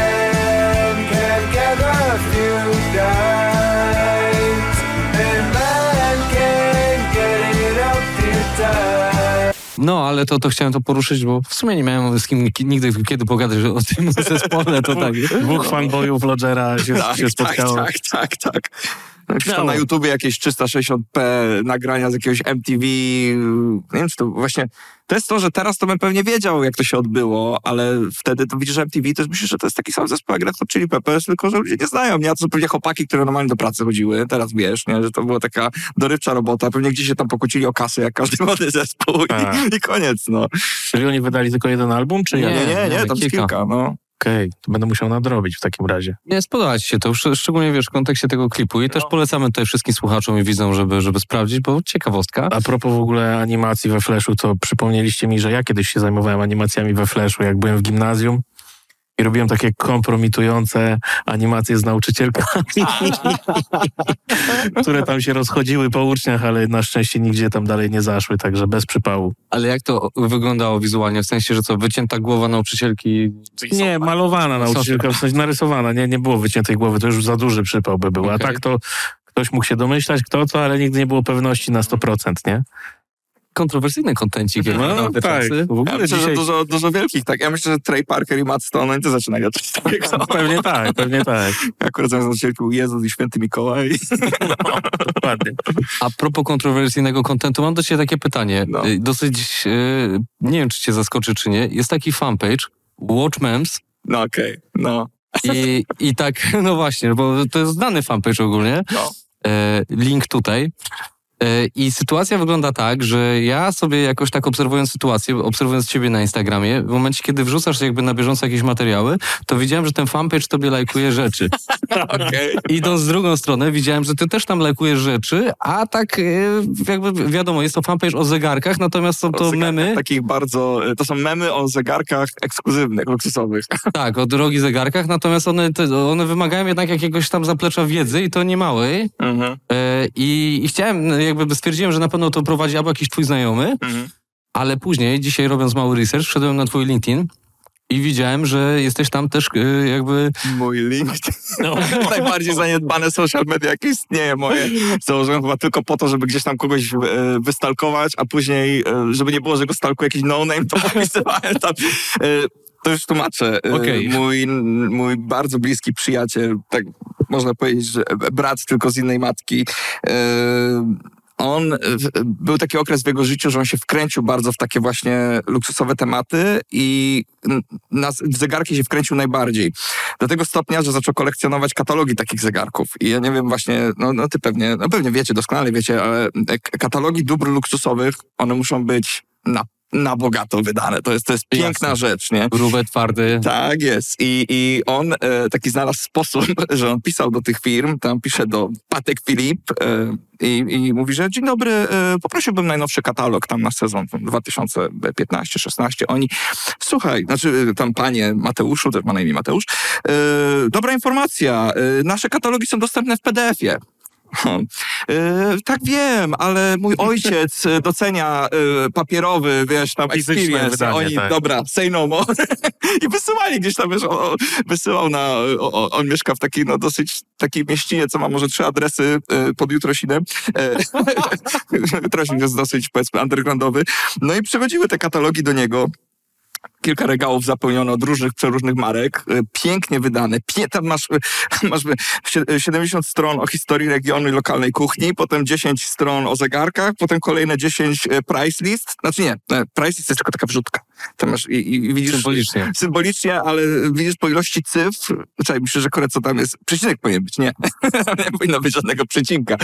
No, ale to, to chciałem to poruszyć, bo w sumie nie miałem z kim ki- nigdy kiedy pogadać o tym zespole, to tak. Dwóch fanboyów Lodgera się, się spotkało. Tak, tak, tak, tak. Tam na YouTubie jakieś 360p nagrania z jakiegoś MTV. Nie wiem, czy to właśnie. To jest to, że teraz to bym pewnie wiedział, jak to się odbyło, ale wtedy to widzisz MTV, to myślisz, że to jest taki sam zespół jak Red Hot Chili Peppers, tylko że ludzie nie znają, nie? A to są pewnie chłopaki, które normalnie do pracy chodziły. Teraz wiesz, nie? Że to była taka dorywcza robota. Pewnie gdzieś się tam pokłócili o kasę, jak każdy młody zespół Tak. i, i koniec, no. Czyli oni wydali tylko jeden album, czy Nie? Nie, nie, nie, nie, tam jest kilka. kilka, no. Okej, to będę musiał nadrobić w takim razie. Nie, spodoba ci się to, szcz- szczególnie wiesz, w kontekście tego klipu i też polecamy tutaj wszystkim słuchaczom i widzom, żeby, żeby sprawdzić, bo ciekawostka. A propos w ogóle animacji we Flashu, to przypomnieliście mi, że ja kiedyś się zajmowałem animacjami we Flashu, jak byłem w gimnazjum. I robiłem takie kompromitujące animacje z nauczycielkami, które tam się rozchodziły po uczniach, ale na szczęście nigdzie tam dalej nie zaszły, także bez przypału. Ale jak to wyglądało wizualnie? W sensie, że co, wycięta głowa nauczycielki? Nie, malowana nauczycielka, w sensie narysowana, nie, nie było wyciętej głowy, to już za duży przypał by był. A Okej. tak to ktoś mógł się domyślać, kto co, ale nigdy nie było pewności na 100%, nie? Kontrowersyjny kontencik. te tak. czasy. W ogóle Ja myślę, dzisiaj... że dużo, dużo wielkich, tak. Ja myślę, że Trey Parker i Matt Stone, oni to zaczynają od czegoś takiego. Pewnie tak, pewnie tak, Akurat zamiast był Jezus i Święty Mikołaj. dokładnie. A propos kontrowersyjnego kontentu, mam do ciebie takie pytanie. No. Y, Dosyć, y, nie wiem, czy cię zaskoczy, czy nie. Jest taki fanpage, Watch Memes, No okej, no. i, i tak, no właśnie, bo to jest znany fanpage ogólnie. No. E, link tutaj. E, I sytuacja wygląda tak, że ja sobie jakoś tak obserwując sytuację, obserwując ciebie na Instagramie, w momencie, kiedy wrzucasz jakby na bieżąco jakieś materiały, to widziałem, że ten fanpage tobie lajkuje rzeczy. Okej. Idąc z drugą stronę, widziałem, że ty też tam lajkujesz rzeczy, a tak e, jakby wiadomo, jest to fanpage o zegarkach, natomiast są to memy, Takich bardzo, to są memy o zegarkach ekskluzywnych, luksusowych. tak, o drogich zegarkach, natomiast one, one wymagają jednak jakiegoś tam zaplecza wiedzy i to nie małej. Mhm. E, I, I chciałem, jakby stwierdziłem, że na pewno to prowadzi albo jakiś twój znajomy, Mhm. ale później, dzisiaj robiąc mały research, wszedłem na twój LinkedIn i widziałem, że jesteś tam też e, jakby... Mój LinkedIn. No. Najbardziej zaniedbane social media, jakie istnieje moje. Założyłem chyba tylko po to, żeby gdzieś tam kogoś e, wystalkować, a później, e, żeby nie było, że go stalkuje jakiś no-name, to popisywałem tam. To już tłumaczę. Okej. Mój, mój bardzo bliski przyjaciel, tak można powiedzieć, że brat tylko z innej matki, on, w- był taki okres w jego życiu, że on się wkręcił bardzo w takie właśnie luksusowe tematy i na w zegarki się wkręcił najbardziej. Do tego stopnia, że zaczął kolekcjonować katalogi takich zegarków. I ja nie wiem właśnie, no, no ty pewnie, no pewnie wiecie, doskonale wiecie, ale e, katalogi dóbr luksusowych, one muszą być na, na bogato wydane. To jest, to jest piękna Jasne. rzecz, nie? Grube, twardy. Tak jest. I, i on e, taki znalazł sposób, że on pisał do tych firm, tam pisze do Patek Filip e, i, i mówi, że dzień dobry, e, poprosiłbym najnowszy katalog tam na sezon 2015-16. Oni, słuchaj, znaczy e, tam panie Mateuszu, też ma na imię Mateusz, e, dobra informacja, e, nasze katalogi są dostępne w PDF-ie. Hmm. E, tak wiem, ale mój ojciec e, docenia e, papierowy, wiesz, tam Fizyczne experience. wydanie, Oni, tak. dobra, say no more. I wysyłali gdzieś tam, wiesz, o, wysyłał na, o, on mieszka w takiej, no dosyć takiej mieścinie, co ma może trzy adresy pod Jutrosinem. Jutrosin jest dosyć, powiedzmy, undergroundowy. No i przychodziły te katalogi do niego. Kilka regałów zapełniono od różnych, przeróżnych marek, e, pięknie wydane. Pie, tam masz, e, masz e, sie- 70 stron o historii regionu i lokalnej kuchni, potem 10 stron o zegarkach, potem kolejne 10 e, price list. Znaczy nie, e, price list jest tylko taka wrzutka. Tam masz i, i, widzisz... Symbolicznie. Symbolicznie, ale widzisz po ilości cyfr, czekaj, myślę, że co tam jest, przecinek powinien być, nie. nie powinno być żadnego przecinka.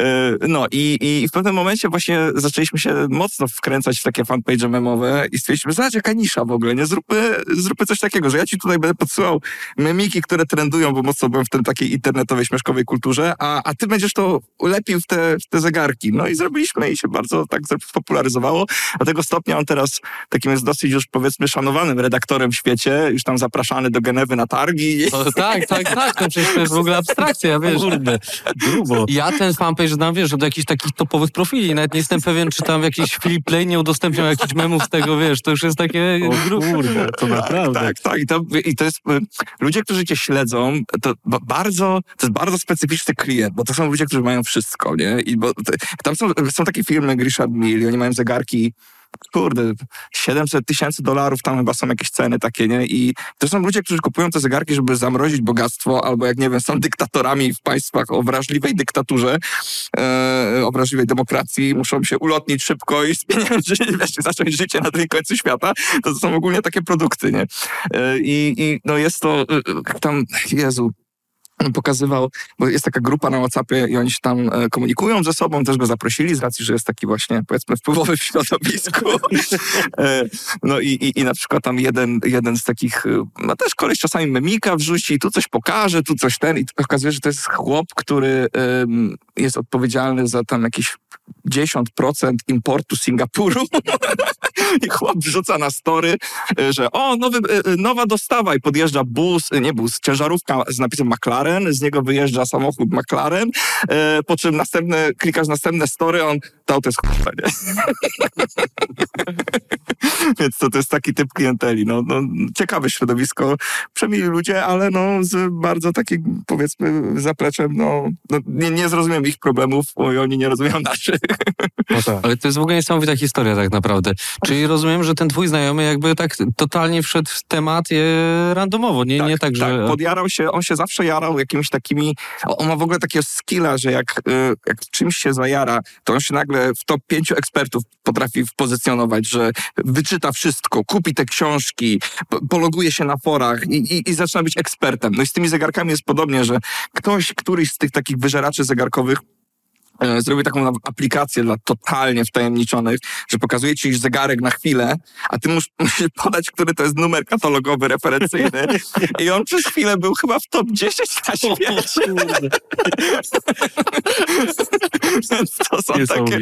E, No i, i w pewnym momencie właśnie zaczęliśmy się mocno wkręcać w takie fanpage memowe i stwierdziliśmy, zobacz jaka nisza w ogóle, nie? Zróbmy, zróbmy coś takiego, że ja ci tutaj będę podsyłał memiki, które trendują, bo mocno byłem w tym takiej internetowej, śmieszkowej kulturze, a, a ty będziesz to ulepił w te, w te zegarki. No i zrobiliśmy i się bardzo tak spopularyzowało. Do tego stopnia on teraz takim jest dosyć już powiedzmy szanowanym redaktorem w świecie, już tam zapraszany do Genewy na targi. O, tak, tak, tak, to przecież to jest w ogóle abstrakcja, wiesz. Kurde, grubo. Ja ten fanpage znam, wiesz, od jakichś takich topowych profili. Nawet nie jestem pewien, czy tam jakiś Filip Play nie udostępniał jakichś memów z tego, wiesz, to już jest takie... O kurde, to naprawdę. Tak, tak. I to, I to jest, y, ludzie, którzy cię śledzą, to ba- bardzo, to jest bardzo specyficzny klient, bo to są ludzie, którzy mają wszystko, nie? I bo tam są, są takie firmy jak Richard Mill i oni mają zegarki kurde, 700 tysięcy dolarów, tam chyba są jakieś ceny takie, nie? I to są ludzie, którzy kupują te zegarki, żeby zamrozić bogactwo, albo jak nie wiem, są dyktatorami w państwach o wrażliwej dyktaturze, e, o wrażliwej demokracji, muszą się ulotnić szybko i spieniężyć, wiesz, zacząć życie na drugim końcu świata, to, są ogólnie takie produkty, nie? E, I, i no jest to e, e, tam, Jezu, pokazywał, bo jest taka grupa na WhatsAppie i oni się tam e, komunikują ze sobą, też go zaprosili z racji, że jest taki właśnie, powiedzmy, wpływowy w środowisku. E, no i, i, i na przykład tam jeden, jeden z takich, no też koleś czasami memika wrzuci, tu coś pokaże, tu coś ten i okazuje że to jest chłop, który jest odpowiedzialny za tam jakieś 90% importu Singapuru. I chłop wrzuca na story, y, że o, nowy, y, y, nowa dostawa i podjeżdża bus, nie bus, ciężarówka z napisem McLaren, z niego wyjeżdża samochód McLaren, po czym następne, klikasz następne story, on, to jest chłopie, nie? Więc to, to jest taki typ klienteli. No, no, ciekawe środowisko, przemili ludzie, ale no, z bardzo takim, powiedzmy, zapleczem, no, no nie, nie zrozumiem ich problemów, oni nie rozumieją naszych. No tak. Ale to jest w ogóle niesamowita historia tak naprawdę. Czyli rozumiem, że ten twój znajomy jakby tak totalnie wszedł w temat e, randomowo, nie tak, nie tak że... podjarał się, on się zawsze jarał jakimiś takimi, on ma w ogóle takiego skilla, że jak, y, jak czymś się zajara, to on się nagle w top pięciu ekspertów potrafi pozycjonować, że wyczyta wszystko, kupi te książki, po- pologuje się na forach i, i, i zaczyna być ekspertem. No i z tymi zegarkami jest podobnie, że ktoś, któryś z tych takich wyżeraczy zegarkowych e, zrobił taką aplikację dla totalnie wtajemniczonych, że pokazuje ci zegarek na chwilę, a ty mus, musisz podać, który to jest numer katalogowy, referencyjny. I on przez chwilę był chyba w top 10 na świecie. To są takie,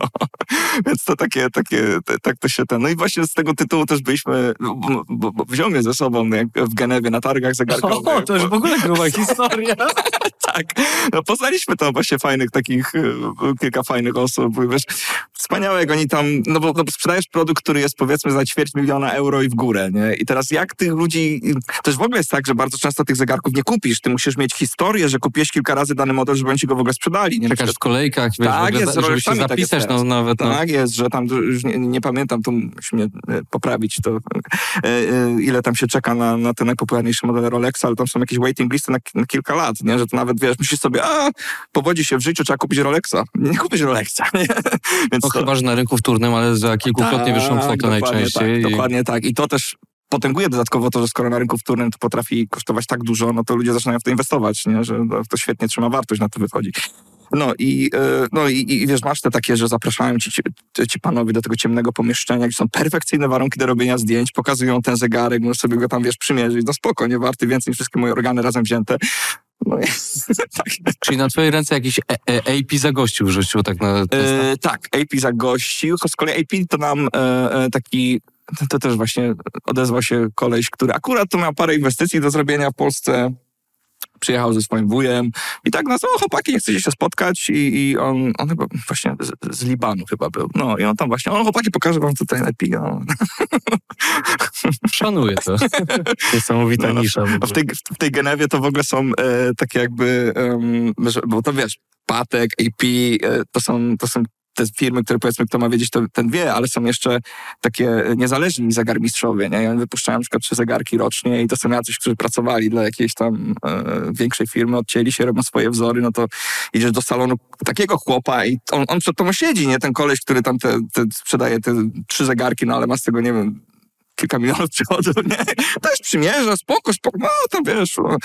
no, więc to takie, takie, te- tak to się ten. No i właśnie z tego tytułu też byliśmy, bo, bo, bo wziął mnie ze sobą jak w Genewie na targach zegarkowych. O, to już w ogóle gruba historia. tak. No poznaliśmy tam właśnie fajnych takich, e, kilka fajnych osób. Wiesz, wspaniałe, jak oni tam, no bo, no bo sprzedajesz produkt, który jest powiedzmy za ćwierć miliona euro i w górę, nie? I teraz jak tych ludzi, też w ogóle jest tak, że bardzo często tych zegarków nie kupisz. Ty musisz mieć historię, że kupiłeś kilka razy dany model, żeby oni ci go w ogóle sprzedali. Nie? Czekasz w kolejkach, wiesz, Tak, w ogóle, jest, żeby się Rolexami tak jest zapisać teraz. Nawet. No. Tak jest, że tam już nie, nie pamiętam, tu musisz mnie e, poprawić, to e, e, ile tam się czeka na, na te najpopularniejsze modele Rolexa, ale tam są jakieś waiting listy na, na kilka lat, nie? że to nawet wiesz, myślisz sobie, a powodzi się w życiu, trzeba kupić Rolexa. Nie kupisz Rolexa, nie? Więc No to- chyba, że na rynku wtórnym, ale za kilkukrotnie wyższą kwotę najczęściej. Tak, i- dokładnie tak. I to też potęguje dodatkowo to, że skoro na rynku wtórnym to potrafi kosztować tak dużo, no to ludzie zaczynają w to inwestować, nie? że to, to świetnie trzyma wartość, na to wychodzi. No i, e, no i, i wiesz, masz te takie, że zapraszają ci, ci, ci panowie do tego ciemnego pomieszczenia, gdzie są perfekcyjne warunki do robienia zdjęć, pokazują ten zegarek, możesz sobie go tam, wiesz, przymierzyć. No spoko, nie warty więcej niż wszystkie moje organy razem wzięte. No i, tak. Czyli na twojej ręce jakiś e, e, AP zagościł w życiu, tak na... E, tak, AP zagościł. Z kolei AP to nam e, e, taki, to, to też właśnie odezwał się koleś, który akurat tu miał parę inwestycji do zrobienia w Polsce. Przyjechał ze swoim wujem i tak nas, o chłopaki, nie chcecie się spotkać i, i on, on chyba właśnie z, z Libanu chyba był. No i on tam właśnie, o chłopaki, pokażę wam tutaj lepiej. No. Szanuję to. Niesamowita No, no, nisza. w w tej, w tej Genewie to w ogóle są e, takie jakby, że, bo to wiesz, Patek, AP, e, to, są, to są te firmy, które powiedzmy, kto ma wiedzieć, to ten wie, ale są jeszcze takie niezależni zegarmistrzowie, nie? I oni wypuszczają na przykład trzy zegarki rocznie i to są jacyś, którzy pracowali dla jakiejś tam e, większej firmy, odcięli się, robią swoje wzory, no to idziesz do salonu takiego chłopa i on, on przed tobą siedzi, nie? Ten koleś, który tam te, te sprzedaje te trzy zegarki, no ale ma z tego, nie wiem, kilka milionów przychodu, nie? Też przymierza, spoko, spoko, no to wiesz, no,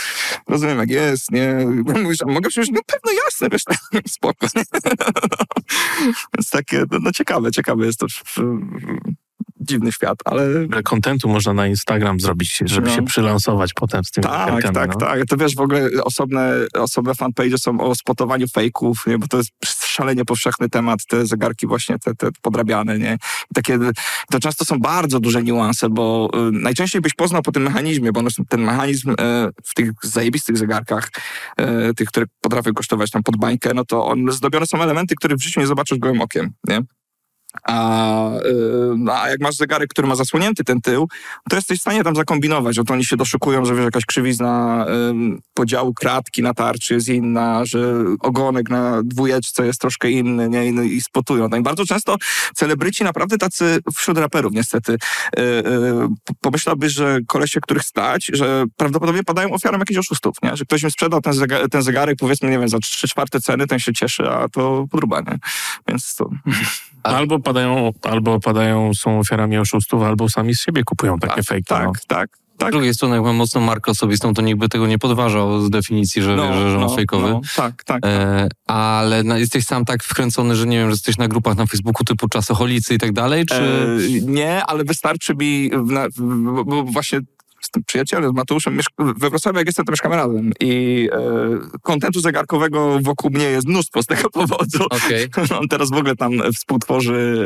rozumiem jak jest, nie? Mówisz, a mogę przymierzyć? No pewno jasne, wiesz, spoko. Nie? Więc takie, no, no ciekawe, ciekawe jest to dziwny świat, ale Ile kontentu można na Instagram zrobić, żeby No. się przylansować potem z tymi tak, tak, no. tak. To wiesz, w ogóle osobne, osobne fanpage są o spotowaniu fejków, nie? bo to jest szalenie powszechny temat, te zegarki właśnie, te, te podrabiane, nie? I takie, to często są bardzo duże niuanse, bo y, najczęściej byś poznał po tym mechanizmie, bo ten mechanizm y, w tych zajebistych zegarkach, y, tych, które potrafią kosztować tam pod bańkę, no to one zdobione są elementy, które w życiu nie zobaczysz gołym okiem, nie? A, a jak masz zegarek, który ma zasłonięty ten tył, to jesteś w stanie tam zakombinować. Oto oni się doszukują, że wiesz, jakaś krzywizna ym, podziału kratki na tarczy jest inna, że ogonek na dwójeczce jest troszkę inny, nie? I, no, i spotują. No i bardzo często celebryci naprawdę tacy wśród raperów niestety yy, yy, pomyślałbyś, że kolesie, których stać, że prawdopodobnie padają ofiarą jakichś oszustów, nie? Że ktoś im sprzedał ten, ten zegarek, powiedzmy, nie wiem, za trzy czwarte ceny, ten się cieszy, a to podruba, nie? Więc to... Albo padają, albo padają, są ofiarami oszustów, albo sami z siebie kupują takie tak, fejki. tak, no. tak, Z tak. drugiej strony, jak mam mocną markę osobistą, to nikt by tego nie podważał z definicji, że, że, że mam fejkowy. no, tak, tak. E, ale na, jesteś sam tak wkręcony, że nie wiem, że jesteś na grupach na Facebooku typu czasoholicy i tak dalej, czy... E, nie, ale wystarczy mi, na, bo właśnie jestem przyjacielem z Mateuszem, we Wrocławiu jak jestem, to mieszkamy razem i e, kontentu zegarkowego wokół mnie jest mnóstwo z tego powodu. Okej. On teraz w ogóle tam współtworzy,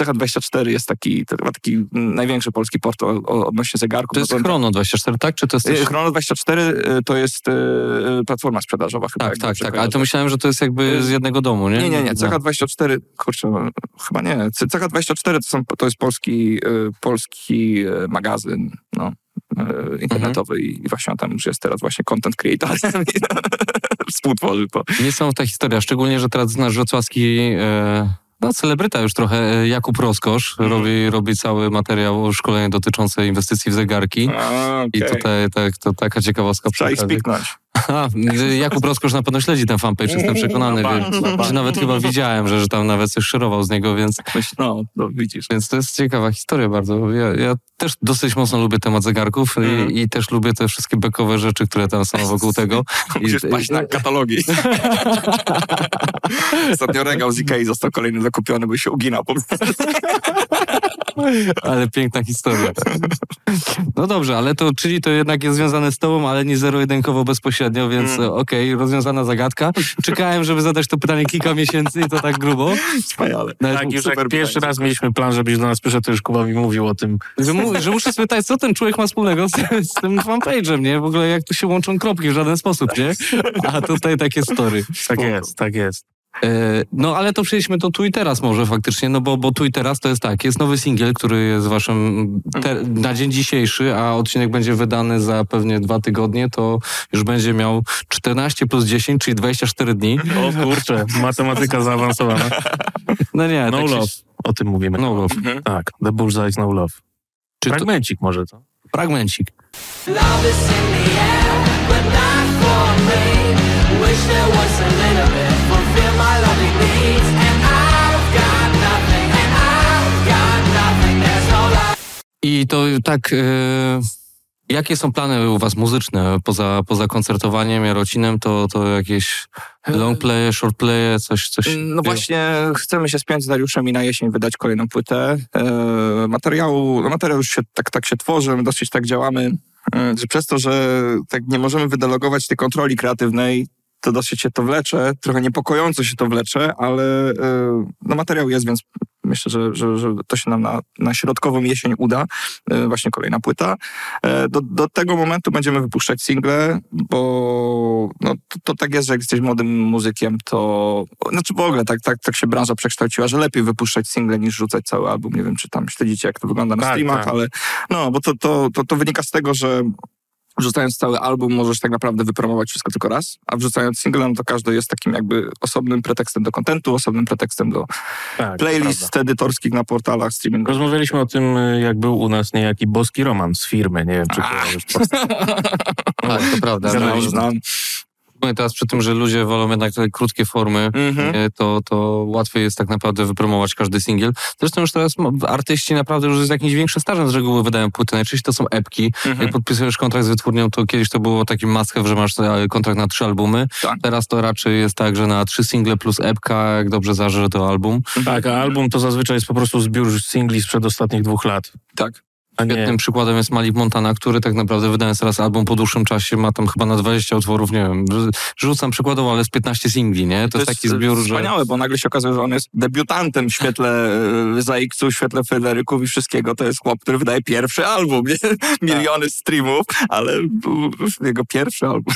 e, TH24 jest taki, chyba taki największy polski portal o- odnośnie zegarków. To jest No Chrono 24, tak? Czy to jest E, też... Chrono24 e, to jest e, e, platforma sprzedażowa chyba. Tak, tak, tak. Ale to myślałem, że to jest jakby z jednego domu, nie? Nie, nie, nie. No. CH24, kurczę, no, chyba nie. C- CH24 to, są, to jest polski, e, polski e, magazyn no, e, internetowy i właśnie on tam już jest teraz właśnie content creatorem i współtworzy to. Niesamowita historia, szczególnie, że teraz nasz wrocławski e, no, celebryta już trochę, e, Jakub Roskosz, Mhm. robi, robi cały materiał, szkolenie dotyczące inwestycji w zegarki. A, I okej. tutaj tak, to taka ciekawostka. Trzeba ich spiknąć. Aha, Jakub Roskosz na pewno śledzi ten fanpage, jestem przekonany. Na bank, Więc, na bank. że nawet chyba widziałem, że, że tam nawet coś szerował z niego, więc, No, no widzisz. więc to jest ciekawa historia bardzo. Ja, ja też dosyć mocno lubię temat zegarków Mhm. i, i też lubię te wszystkie bekowe rzeczy, które tam są wokół tego. I, Musisz paść na katalogi. Ostatnio regał z Ikei został kolejny zakupiony, bo się uginał po prostu. Ale piękna historia. No dobrze, ale to, czyli to jednak jest związane z tobą, ale nie zero-jedynkowo bezpośrednio, więc Mm. okej, rozwiązana zagadka. Czekałem, żeby zadać to pytanie kilka miesięcy i to tak grubo. Wspaniale. Nawet Tak, już jak pierwszy pytanie. raz mieliśmy plan, żebyś do nas przyszedł, to już Kuba mi mówił o tym. Że, mu, że muszę spytać, co ten człowiek ma wspólnego z, z tym fanpage'em, nie? W ogóle jak tu się łączą kropki w żaden sposób, nie? A tutaj takie story. Tak jest, tak jest. E, No ale to przejdźmy do tu i teraz może faktycznie, no bo, bo tu i teraz to jest tak, jest nowy singiel, który jest waszym te, na dzień dzisiejszy, a odcinek będzie wydany za pewnie dwa tygodnie, to już będzie miał 14 plus 10, czyli 24 dni. O kurczę, matematyka zaawansowana. No nie, No tak się- love, o tym mówimy. No love. Tak, The Bullseye No Love. Czy to, Fragmencik może to? fragmencik. Love is in the air, but not for me. Wish there was a I to tak, e, jakie są plany u was muzyczne poza, poza koncertowaniem, Jarocinem, to, to jakieś long playe, short playe, coś, coś? No właśnie, chcemy się spiąć z Dariuszem i na jesień wydać kolejną płytę. E, materiału, no materiał już się, tak, tak się tworzy, my dosyć tak działamy, e, że przez to, że tak nie możemy wydelegować tej kontroli kreatywnej, to dosyć się to wlecze, trochę niepokojąco się to wlecze, ale e, no materiał jest, więc myślę, że, że, że to się nam na, na środkową jesień uda. E, właśnie kolejna płyta. E, Do, do tego momentu będziemy wypuszczać single, bo no, to, to tak jest, że jak jesteś młodym muzykiem, to znaczy w ogóle tak, tak, tak się branża przekształciła, że lepiej wypuszczać single niż rzucać cały album. Nie wiem, czy tam śledzicie, jak to wygląda na Tak, streamach, tak. ale no, bo to, to, to, to wynika z tego, że wrzucając cały album możesz tak naprawdę wypromować wszystko tylko raz, a wrzucając single, no to każdy jest takim jakby osobnym pretekstem do kontentu, osobnym pretekstem do Tak, to playlist prawda. edytorskich na portalach streamingowych. Rozmawialiśmy o tym, y, jak był u nas niejaki boski Roman z firmy. Nie wiem, czy kojarzysz. Tak, to prawda. Znam, No, znam. Szczególnie teraz przy tym, że ludzie wolą jednak te krótkie formy, Mhm. e, to, to łatwiej jest tak naprawdę wypromować każdy singiel. Zresztą już teraz artyści naprawdę już z jakimś większym stażem z reguły wydają płyty. Najczęściej to są epki. Mhm. Jak podpisujesz kontrakt z wytwórnią, to kiedyś to było taki must have, że masz e, kontrakt na trzy albumy. Tak. Teraz to raczej jest tak, że na trzy single plus epka, jak dobrze zażre to album. Tak, a album to zazwyczaj jest po prostu zbiór singli sprzed ostatnich dwóch lat. Tak. Świetnym przykładem jest Malik Montana, który tak naprawdę wydając teraz album po dłuższym czasie, ma tam chyba na 20 utworów, nie wiem, rzucam przykładowo, ale z 15 singli, nie? To, jest taki zbiór, że... Wspaniałe, bo nagle się okazuje, że on jest debiutantem w świetle e, ZX-u, w świetle Federyków i wszystkiego. To jest chłop, który wydaje pierwszy album, nie? Miliony streamów, ale był jego pierwszy album.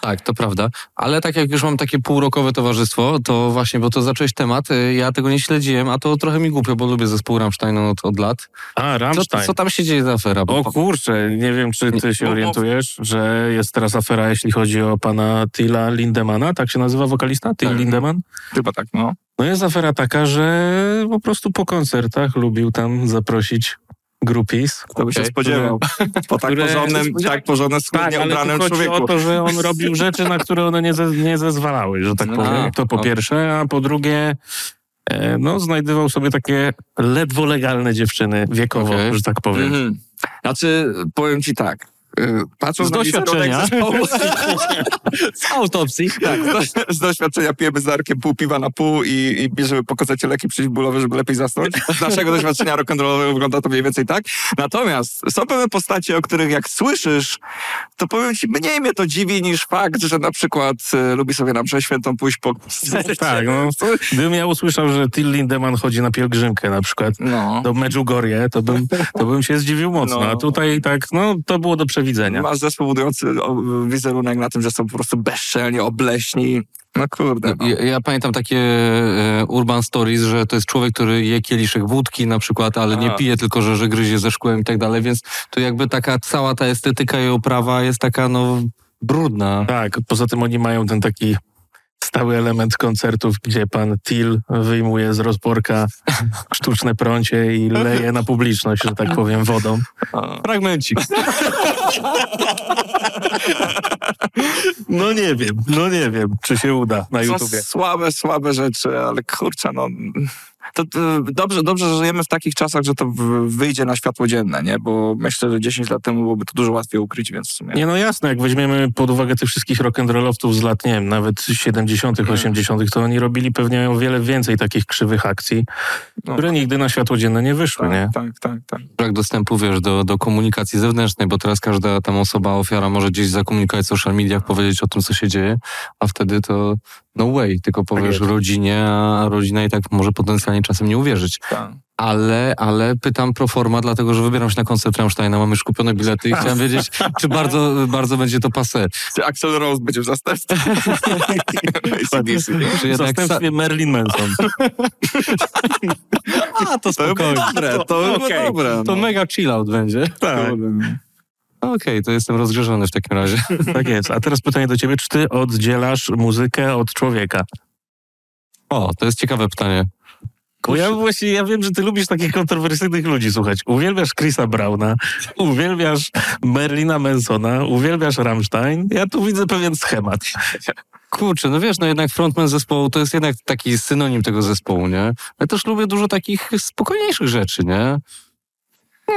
Tak, to prawda. Ale tak jak już mam takie półrokowe towarzystwo, to właśnie, bo to zacząłeś temat, ja tego nie śledziłem, a to trochę mi głupio, bo lubię zespół Rammstein od, od lat. A, Co, Co tam się dzieje za afera? Bo, O kurczę, nie wiem, czy ty się orientujesz, że jest teraz afera, jeśli chodzi o pana Tilla Lindemana, tak się nazywa wokalista? Till Tak. Lindemann? Chyba tak, no. No jest afera taka, że po prostu po koncertach lubił tam zaprosić groupies. Kto by się spodziewał. Po tak Które- porządnym, tak porządnym, Tak, ubranym chodzi człowieku. o to, że on robił rzeczy, na które one nie, ze, nie zezwalały, że tak A, powiem. To po pierwsze, a po drugie, no znajdywał sobie takie ledwo legalne dziewczyny wiekowo, Okej. że tak powiem. Mhm. Znaczy, powiem ci tak. E, patrząc Z doświadczenia. zespołu, Z autopsji. tak, z, do, z doświadczenia pijemy z Darkiem pół piwa na pół i, i bierzemy po kocecie leki przeciwbólowe, żeby lepiej zasnąć. Z naszego doświadczenia rock'n'rollowego wygląda to mniej więcej tak. Natomiast są pewne postacie, o których jak słyszysz, to powiem ci, mniej mnie to dziwi niż fakt, że na przykład e, lubi sobie na mszę świętą pójść po... Tak, no. Gdybym ja usłyszał, że Till Lindemann chodzi na pielgrzymkę na przykład No. do Medjugorje, to bym, to bym się zdziwił mocno. No. A tutaj tak, no to było do przewidzenia. Masz zespół budujący wizerunek na tym, że są po prostu bezczelnie obleśni. No kurde. No. Ja, ja pamiętam takie e, urban stories, że to jest człowiek, który je kieliszek wódki na przykład, ale nie A. pije, tylko że, że gryzie ze szkłem i tak dalej, więc to jakby taka cała ta estetyka i oprawa jest taka no brudna. Tak, poza tym oni mają ten taki stały element koncertów, gdzie pan Till wyjmuje z rozporka sztuczne prącie i leje na publiczność, że tak powiem, wodą. Fragmencik. No nie wiem, no nie wiem, czy się uda na Są YouTubie. słabe, słabe rzeczy, ale kurczę, no... To, to dobrze, dobrze, że żyjemy w takich czasach, że to wyjdzie na światło dzienne, nie? Bo myślę, że 10 lat temu byłoby to dużo łatwiej ukryć, więc w sumie... Nie, no jasne, jak weźmiemy pod uwagę tych wszystkich rock'n'rollowców z lat, nie wiem, nawet 70., 80., to oni robili pewnie o wiele więcej takich krzywych akcji, No. które nigdy na światło dzienne nie wyszły, nie? tak, tak, tak, tak. brak dostępu, wiesz, do, do komunikacji zewnętrznej, bo teraz każda tam osoba, ofiara może gdzieś zakomunikować w social mediach, powiedzieć o tym, co się dzieje, a wtedy to no way, tylko powiesz jest. rodzinie, a rodzina i tak może potencjalnie czasem nie uwierzyć. tak. Ale, ale pytam pro forma, dlatego że wybieram się na koncert Rammsteina, mam już kupione bilety i chciałem wiedzieć, czy bardzo, bardzo będzie to passe. Czy Axel Rose będzie w zastępstwie? Czy W zastępstwie Marilyn Manson. A, to To dobre, to Okej, dobre. To no. mega chill out będzie. Tak, Okej, to jestem rozgrzeszony w takim razie. tak jest. A teraz pytanie do ciebie, czy ty oddzielasz muzykę od człowieka? O, to jest ciekawe pytanie. Bo ja właśnie, ja wiem, że ty lubisz takich kontrowersyjnych ludzi słuchać. Uwielbiasz Chrisa Browna, uwielbiasz Merlina Mansona, uwielbiasz Rammstein. Ja tu widzę pewien schemat. Kurczę, no wiesz, no jednak frontman zespołu to jest jednak taki synonim tego zespołu, nie? Ja też lubię dużo takich spokojniejszych rzeczy, nie?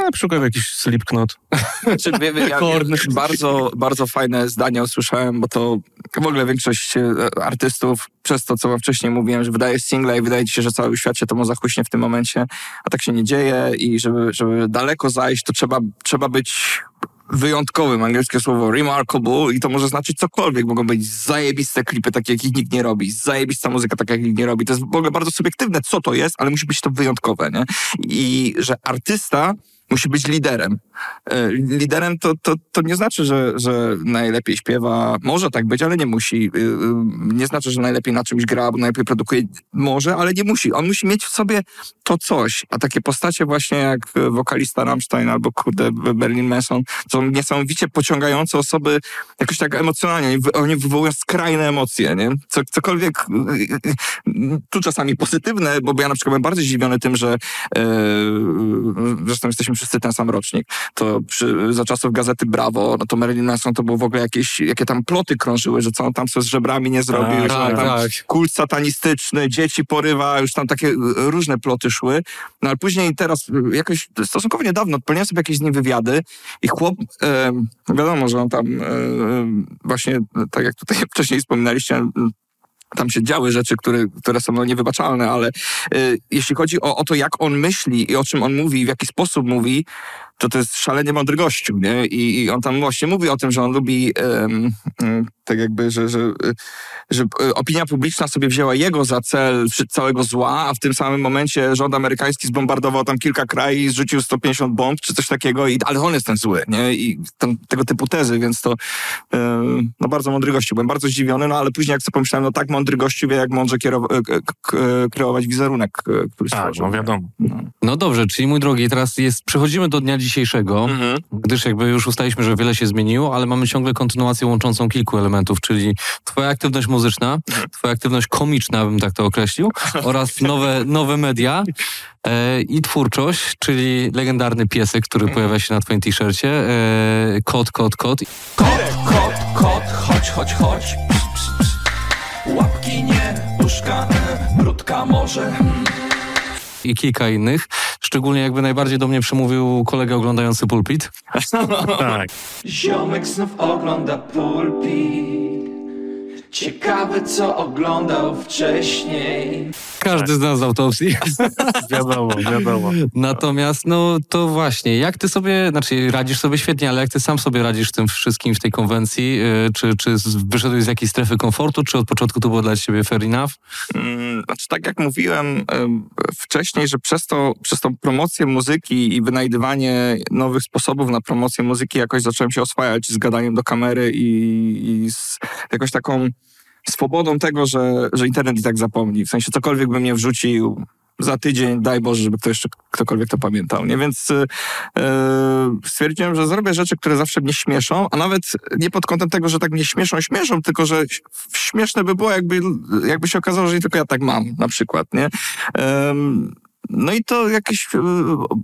Na przykład jakiś Slipknot. Znaczy, wie, wie, ja, bardzo, bardzo fajne zdania usłyszałem, bo to w ogóle większość e, artystów, przez to, co wam wcześniej mówiłem, że wydaje single i wydaje ci się, że cały świat się temu zachuśnie w tym momencie, a tak się nie dzieje i żeby, żeby daleko zajść, to trzeba, trzeba być wyjątkowym, angielskie słowo remarkable i to może znaczyć cokolwiek. Mogą być zajebiste klipy, takie jakich nikt nie robi, zajebista muzyka, taka jak nikt nie robi. To jest w ogóle bardzo subiektywne, co to jest, ale musi być to wyjątkowe, nie? I że artysta musi być liderem. E, Liderem to, to, to nie znaczy, że, że najlepiej śpiewa. Może tak być, ale nie musi. Y, y, Nie znaczy, że najlepiej na czymś gra, bo najlepiej produkuje. Może, ale nie musi. On musi mieć w sobie to coś. A takie postacie właśnie jak e, wokalista Rammstein albo kurde Berlin Manson są niesamowicie pociągające osoby jakoś tak emocjonalnie. Oni wy- Oni wywołują skrajne emocje, nie? Co, cokolwiek, tu czasami pozytywne, bo ja na przykład byłem bardzo zdziwiony tym, że e, zresztą jesteśmy wszyscy ten sam rocznik, to przy, za czasów gazety Brawo, no to Marilyn Manson to było w ogóle jakieś, jakie tam ploty krążyły, że co on tam sobie z żebrami nie zrobił, Tak, że on tak, tam tak. kult satanistyczny, dzieci porywa, już tam takie y, różne ploty szły. No ale później teraz, y, jakoś stosunkowo niedawno, odpaliłem sobie jakieś z nim wywiady i chłop, e, wiadomo, że on tam e, właśnie, tak jak tutaj wcześniej wspominaliście, tam się działy rzeczy, które, które są no, niewybaczalne, ale y, jeśli chodzi o, o to, jak on myśli i o czym on mówi, w jaki sposób mówi, to to jest szalenie mądry gościu, nie? I, i on tam właśnie mówi o tym, że on lubi em, tak jakby, że, że, y, że y, opinia publiczna sobie wzięła jego za cel całego zła, a w tym samym momencie rząd amerykański zbombardował tam kilka krajów i zrzucił 150 bomb czy coś takiego, i, ale on jest ten zły, nie? I tam, tego typu tezy, więc to em, no bardzo mądry gościu. Byłem bardzo zdziwiony, no ale później jak sobie pomyślałem, no tak mądry gościu wie, jak mądrze e, kreować wizerunek, e, który Tak, stworzył. no wiadomo. No. No dobrze, czyli mój drogi, teraz jest, przechodzimy do dnia dzisiejszego, Mhm. gdyż jakby już ustaliśmy, że wiele się zmieniło, ale mamy ciągle kontynuację łączącą kilku elementów, czyli twoja aktywność muzyczna, twoja aktywność komiczna, bym tak to określił, oraz nowe, nowe media e, i twórczość, czyli legendarny piesek, który pojawia się na twoim t-shircie, e, kot, kot, kot. Kot, kot, kot, chodź, chodź, chodź. Łapki nie, uszka, e, brudka może. I kilka innych. Szczególnie jakby najbardziej do mnie przemówił kolega oglądający pulpit. Tak. Ziomek znów ogląda pulpit Ciekawe co oglądał wcześniej Każdy z nas z autopsji. Wiadomo, wiadomo. Natomiast, no to właśnie, jak ty sobie, znaczy radzisz sobie świetnie, ale jak ty sam sobie radzisz w tym wszystkim, w tej konwencji? Yy, Czy, czy wyszedłeś z jakiejś strefy komfortu, czy od początku to było dla ciebie fair enough? Mm, Znaczy, tak jak mówiłem em, wcześniej, że przez, to, przez tą promocję muzyki i wynajdywanie nowych sposobów na promocję muzyki jakoś zacząłem się oswajać z gadaniem do kamery i, i z jakąś taką swobodą tego, że, że internet i tak zapomni. W sensie cokolwiek by mnie wrzucił za tydzień, daj Boże, żeby ktoś jeszcze ktokolwiek to pamiętał. Nie? Więc e, stwierdziłem, że zrobię rzeczy, które zawsze mnie śmieszą, a nawet nie pod kątem tego, że tak mnie śmieszą, śmieszą, tylko że śmieszne by było, jakby, jakby się okazało, że nie tylko ja tak mam, na przykład. Nie? Em, no i to jakieś e,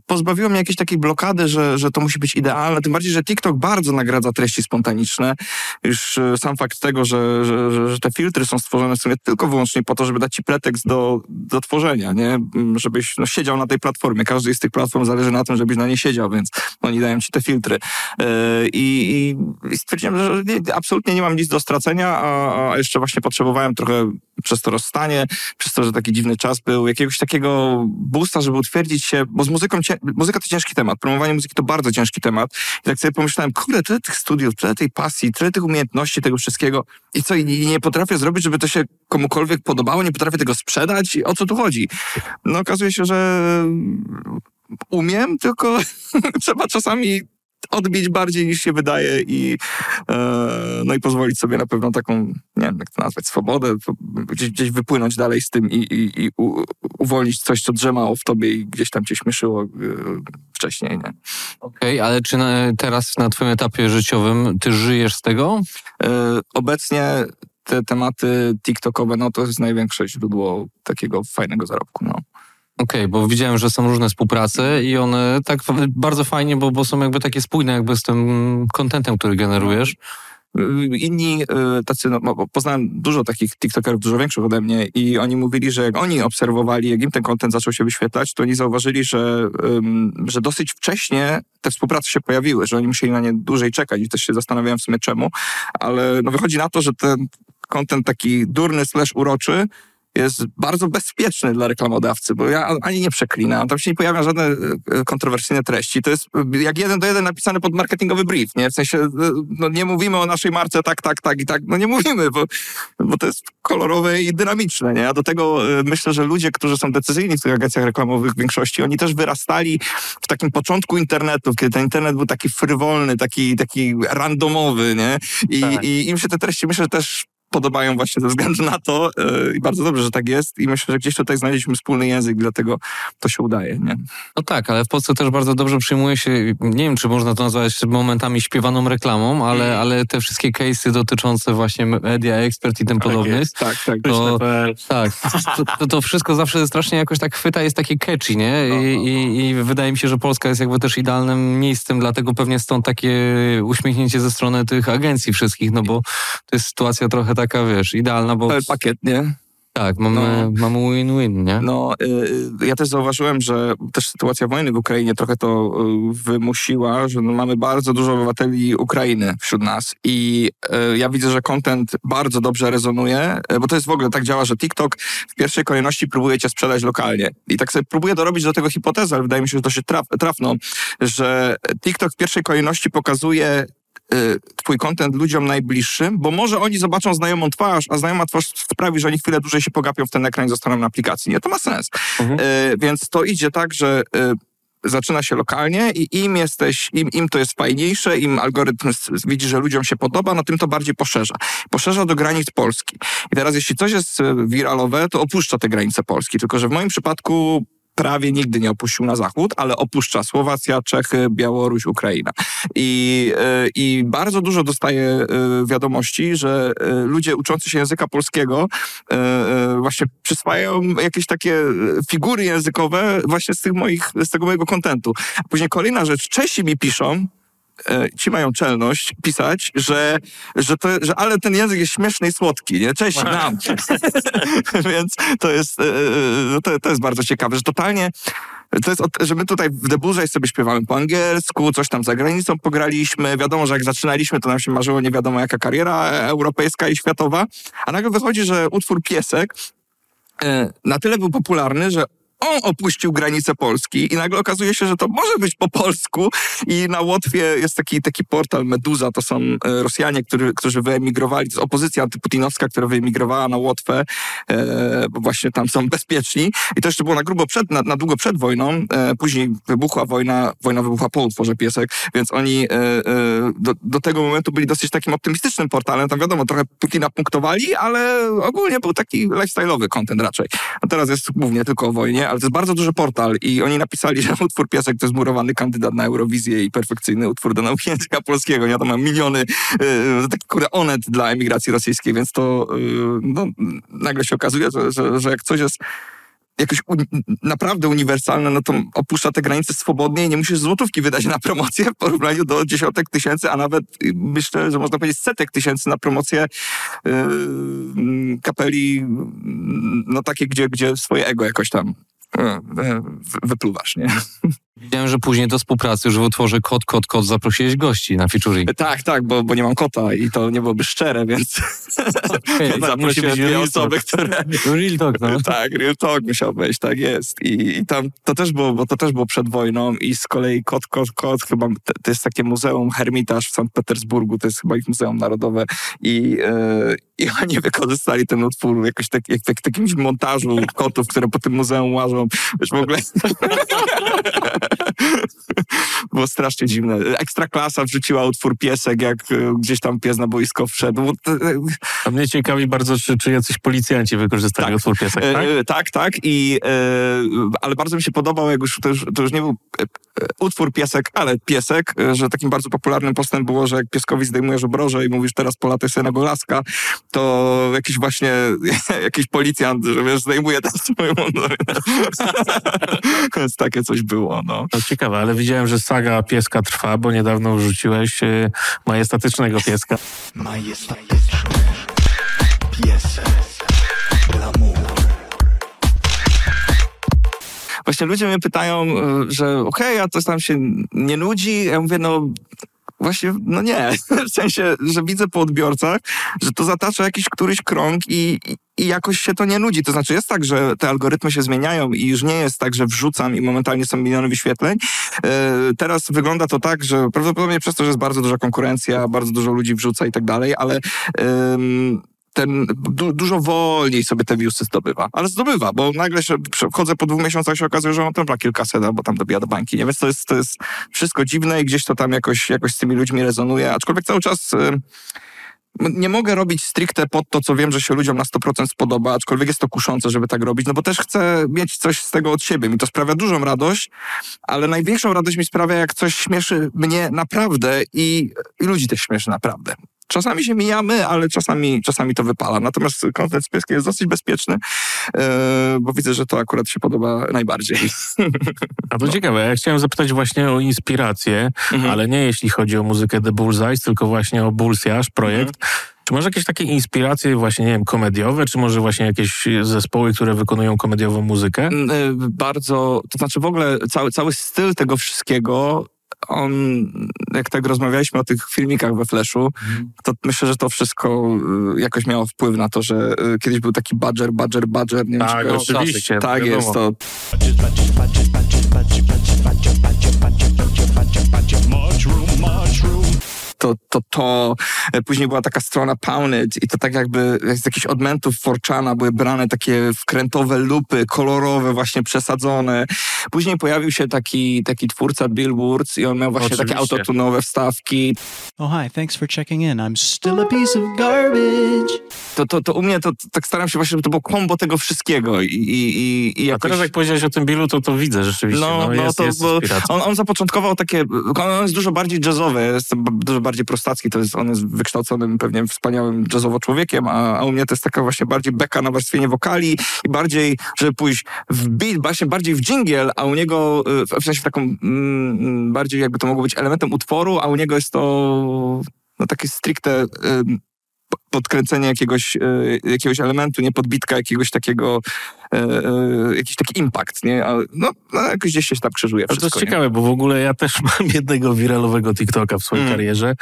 pozbawiło mnie jakiejś takiej blokady, że, że to musi być idealne. Tym bardziej, że TikTok bardzo nagradza treści spontaniczne. Już e, sam fakt tego, że, że, że, te filtry są stworzone w sumie tylko wyłącznie po to, żeby dać ci pretekst do, do tworzenia, nie? Mm, Żebyś no, siedział na tej platformie. Każdej z tych platform zależy na tym, żebyś na niej siedział, więc oni dają ci te filtry. E, I, i, stwierdziłem, że nie, absolutnie nie mam nic do stracenia, a, a jeszcze właśnie potrzebowałem trochę przez to rozstanie, przez to, że taki dziwny czas był, jakiegoś takiego boosta, żeby utwierdzić się, bo z muzyką, muzyka to ciężki temat, promowanie muzyki to bardzo ciężki temat. I tak sobie pomyślałem, kurde, tyle tych studiów, tyle tej pasji, tyle tych umiejętności, tego wszystkiego i co, i nie, potrafię zrobić, żeby to się komukolwiek podobało, nie potrafię tego sprzedać, o co tu chodzi? No okazuje się, że umiem, tylko trzeba czasami odbić bardziej niż się wydaje i e, no i pozwolić sobie na pewną taką, nie wiem jak to nazwać, swobodę, gdzieś, gdzieś wypłynąć dalej z tym i, i, i u, uwolnić coś, co drzemało w tobie i gdzieś tam cię śmieszyło e, wcześniej, nie? Okej, ale czy na, teraz na twoim etapie życiowym ty żyjesz z tego? E, obecnie te tematy TikTokowe, no to jest największe źródło takiego fajnego zarobku, no. Okej, bo widziałem, że są różne współprace i one tak bardzo fajnie, bo, bo są jakby takie spójne jakby z tym kontentem, który generujesz. Y, Inni y, tacy, no, poznałem dużo takich TikTokerów, dużo większych ode mnie i oni mówili, że jak oni obserwowali, jak im ten content zaczął się wyświetlać, to oni zauważyli, że, że dosyć wcześnie te współprace się pojawiły, że oni musieli na nie dłużej czekać i też się zastanawiałem w sumie czemu, ale no wychodzi na to, że ten content taki durny slash uroczy jest bardzo bezpieczny dla reklamodawcy, bo ja ani nie przeklinam, tam się nie pojawiają żadne e, kontrowersyjne treści. To jest jak jeden do jeden napisany pod marketingowy brief, nie? W sensie, e, no nie mówimy o naszej marce tak, tak, tak i tak, no nie mówimy, bo, bo to jest kolorowe i dynamiczne, nie? A do tego e, myślę, że ludzie, którzy są decyzyjni w tych agencjach reklamowych w większości, oni też wyrastali w takim początku internetu, kiedy ten internet był taki frywolny, taki, taki randomowy, nie? I, Tak. i im się te treści, myślę, że też podobają właśnie ze względu na to e, i bardzo dobrze, że tak jest i myślę, że gdzieś tutaj znaleźliśmy wspólny język, dlatego to się udaje, nie? No tak, ale w Polsce też bardzo dobrze przyjmuje się, nie wiem czy można to nazwać momentami śpiewaną reklamą, ale, ale te wszystkie case'y dotyczące właśnie media expert i tym podobnych. jest. Tak, tak. To-. Tak, to, to, to wszystko zawsze strasznie jakoś tak chwyta, jest takie catchy, nie? I, i, I wydaje mi się, że Polska jest jakby też idealnym miejscem, dlatego pewnie stąd takie uśmiechnięcie ze strony tych agencji wszystkich, no bo to jest sytuacja trochę taka, wiesz, idealna, bo pakiet, nie? tak, mamy, mamy win-win, nie? No, y, y, ja też zauważyłem, że też sytuacja wojny w Ukrainie trochę to y, wymusiła, że no mamy bardzo dużo obywateli Ukrainy wśród nas i y, ja widzę, że content bardzo dobrze rezonuje, y, bo to jest w ogóle tak działa, że TikTok w pierwszej kolejności próbuje cię sprzedać lokalnie i tak sobie próbuję dorobić do tego hipotezę, ale wydaje mi się, że to się traf, trafno, że TikTok w pierwszej kolejności pokazuje twój content ludziom najbliższym, bo może oni zobaczą znajomą twarz, a znajoma twarz sprawi, że oni chwilę dłużej się pogapią w ten ekran i zostaną na aplikacji. Nie, to ma sens. Mhm. Y, więc to idzie tak, że y, zaczyna się lokalnie i im jesteś, im, im to jest fajniejsze, im algorytm widzi, że ludziom się podoba, no tym to bardziej poszerza. Poszerza do granic Polski. I teraz jeśli coś jest y, wiralowe, to opuszcza te granice Polski. Tylko, że w moim przypadku prawie nigdy nie opuścił na zachód, ale opuszcza Słowacja, Czechy, Białoruś, Ukraina. I, y, i bardzo dużo dostaję y, wiadomości, że y, ludzie uczący się języka polskiego właśnie przyswajają jakieś takie figury językowe właśnie z tych moich, z tego mojego kontentu. A później kolejna rzecz, Czesi mi piszą, e, ci mają czelność pisać, że, że, to, że ale ten język jest śmieszny i słodki, nie? Cześć nam. Więc to jest, e, e, to, to jest bardzo ciekawe, że totalnie to jest, że my tutaj w Bullseye sobie śpiewamy po angielsku, coś tam za granicą pograliśmy. Wiadomo, że jak zaczynaliśmy, to nam się marzyło nie wiadomo jaka kariera e, europejska i światowa. A nagle wychodzi, że utwór Piesek e, na tyle był popularny, że on opuścił granicę Polski i nagle okazuje się, że to może być po polsku i na Łotwie jest taki, taki portal Meduza, to są e, Rosjanie, którzy, którzy wyemigrowali, to jest opozycja antyputinowska, która wyemigrowała na Łotwę, e, bo właśnie tam są bezpieczni i to jeszcze było na grubo przed, na, na długo przed wojną, e, później wybuchła wojna, wojna wybuchła po utworze Piesek, więc oni e, e, do, do tego momentu byli dosyć takim optymistycznym portalem, tam wiadomo, trochę Putina punktowali, ale ogólnie był taki lifestyle'owy content raczej. A teraz jest głównie tylko o wojnie, ale to jest bardzo duży portal i oni napisali, że utwór Piesek to jest murowany kandydat na Eurowizję i perfekcyjny utwór do nauki języka polskiego. Nie, to ma miliony, e, taki kurde onet dla emigracji rosyjskiej, więc to e, no, nagle się okazuje, że, że, że jak coś jest jakoś uni- naprawdę uniwersalne, no to opuszcza te granice swobodnie i nie musisz złotówki wydać na promocję w porównaniu do dziesiątek tysięcy, a nawet y, myślę, że można powiedzieć setek tysięcy na promocję yy, kapeli, yy, no takie, gdzie, gdzie swoje ego jakoś tam yy, yy, wypluwasz, nie? Widziałem, że później do współpracy już w utworze Kod, Kod, Kod zaprosiłeś gości na featuring. Tak, tak, bo, bo nie mam kota i to nie byłoby szczere, więc tak, zaprosiłem być dwie osoby, które Real talk, no. Tak, Real Talk musiał być, tak jest. I, I tam to też było, bo to też było przed wojną i z kolei Kot, Kot, Kot, chyba to, jest takie muzeum Hermitage w Sankt Petersburgu, to jest chyba ich muzeum narodowe i, e, i oni wykorzystali ten utwór jakoś tak, jak, jak w jakimś montażu kotów, które po tym muzeum łażą. Wiesz, w ogóle było strasznie dziwne. Ekstra klasa wrzuciła utwór Piesek, jak e, gdzieś tam pies na boisko wszedł. To- A mnie ciekawi bardzo, czy, czy jacyś policjanci wykorzystali Tak. utwór piesek, tak? E, tak, tak. I, e, ale bardzo mi się podobał, jak już to, już to już nie był e, e, utwór piesek, ale piesek, e, że takim bardzo popularnym postem było, że jak pieskowi zdejmujesz obroże i mówisz teraz polataj sobie na golaska, to jakiś właśnie jakiś policjant, że wiesz, zdejmuje swój mundur. Więc takie coś było, no. No ciekawe, ale widziałem, że saga pieska trwa, bo niedawno wrzuciłeś y, majestatycznego pieska. majestatyczny piesek glamour. Właśnie ludzie mnie pytają, y, że okej, a to tam się nie nudzi. Ja mówię, no właśnie, no nie. W sensie, że widzę po odbiorcach, że to zatacza jakiś któryś krąg i, i- jakoś się to nie nudzi. To znaczy jest tak, że te algorytmy się zmieniają i już nie jest tak, że wrzucam i momentalnie są miliony wyświetleń. E, Teraz wygląda to tak, że prawdopodobnie przez to, że jest bardzo duża konkurencja, bardzo dużo ludzi wrzuca i tak dalej, ale ten du, dużo wolniej sobie te viewsy zdobywa. Ale zdobywa, bo nagle się wchodzę po dwóch miesiącach się okazuje, że on tam ma kilkaset, bo tam dobija do bańki. Nie? Więc to jest, to jest wszystko dziwne i gdzieś to tam jakoś, jakoś z tymi ludźmi rezonuje. Aczkolwiek cały czas... nie mogę robić stricte pod to, co wiem, że się ludziom na 100% spodoba, aczkolwiek jest to kuszące, żeby tak robić, no bo też chcę mieć coś z tego od siebie. Mi to sprawia dużą radość, ale największą radość mi sprawia, jak coś śmieszy mnie naprawdę i, i ludzi też śmieszy naprawdę. Czasami się mijamy, ale czasami, czasami to wypala. Natomiast kontent z pieskiem jest dosyć bezpieczny, e, bo widzę, że to akurat się podoba najbardziej. A to ciekawe, ja chciałem zapytać właśnie o inspirację, ale nie jeśli chodzi o muzykę The Bullseye, tylko właśnie o Bullsjasz projekt. Czy masz jakieś takie inspiracje właśnie, nie wiem, komediowe, czy może właśnie jakieś zespoły, które wykonują komediową muzykę? E, bardzo, to znaczy w ogóle cały, cały styl tego wszystkiego, on, jak tak rozmawialiśmy o tych filmikach we Flashu, to myślę, że to wszystko e, jakoś miało wpływ na to, że e, kiedyś był taki Badger, Badger, Badger. Nie wiem, czy Tak, oczywiście. Tak wiadomo. jest to. Mushroom, mushroom. To, to, to. E, Później była taka strona Pounded i to tak jakby z jakichś odmentów Forczana były brane takie wkrętowe lupy, kolorowe, właśnie przesadzone. Później pojawił się taki, taki twórca Bill Wurz i on miał właśnie takie Oczywiście. autotunowe wstawki. Oh, hi, thanks for checking in. I'm still a piece of garbage. To, to, to u mnie to, to tak staram się właśnie, żeby to było kombo tego wszystkiego i, i, i, i A jakoś... teraz jak powiedziałeś o tym Billu, to to widzę rzeczywiście. No, No, no, jest, to jest on, on zapoczątkował takie, on jest dużo bardziej jazzowy, jest dużo bardziej bardziej prostacki, to jest, on jest wykształconym, pewnie wspaniałym jazzowo człowiekiem, a, a u mnie to jest taka właśnie bardziej beka na warstwienie wokali i bardziej, żeby pójść w beat, właśnie bardziej w dżingiel, a u niego, y, w sensie taką mm, bardziej jakby to mogło być elementem utworu, a u niego jest to no takie stricte podkręcenie jakiegoś, y, jakiegoś elementu, nie podbitka jakiegoś takiego, y, y, jakiś taki impact, nie? Ale no, no jakoś gdzieś się tam krzyżuje Ale to jest wszystko, nie? ciekawe, bo w ogóle ja też mam jednego wiralowego TikToka w swojej Mm. karierze,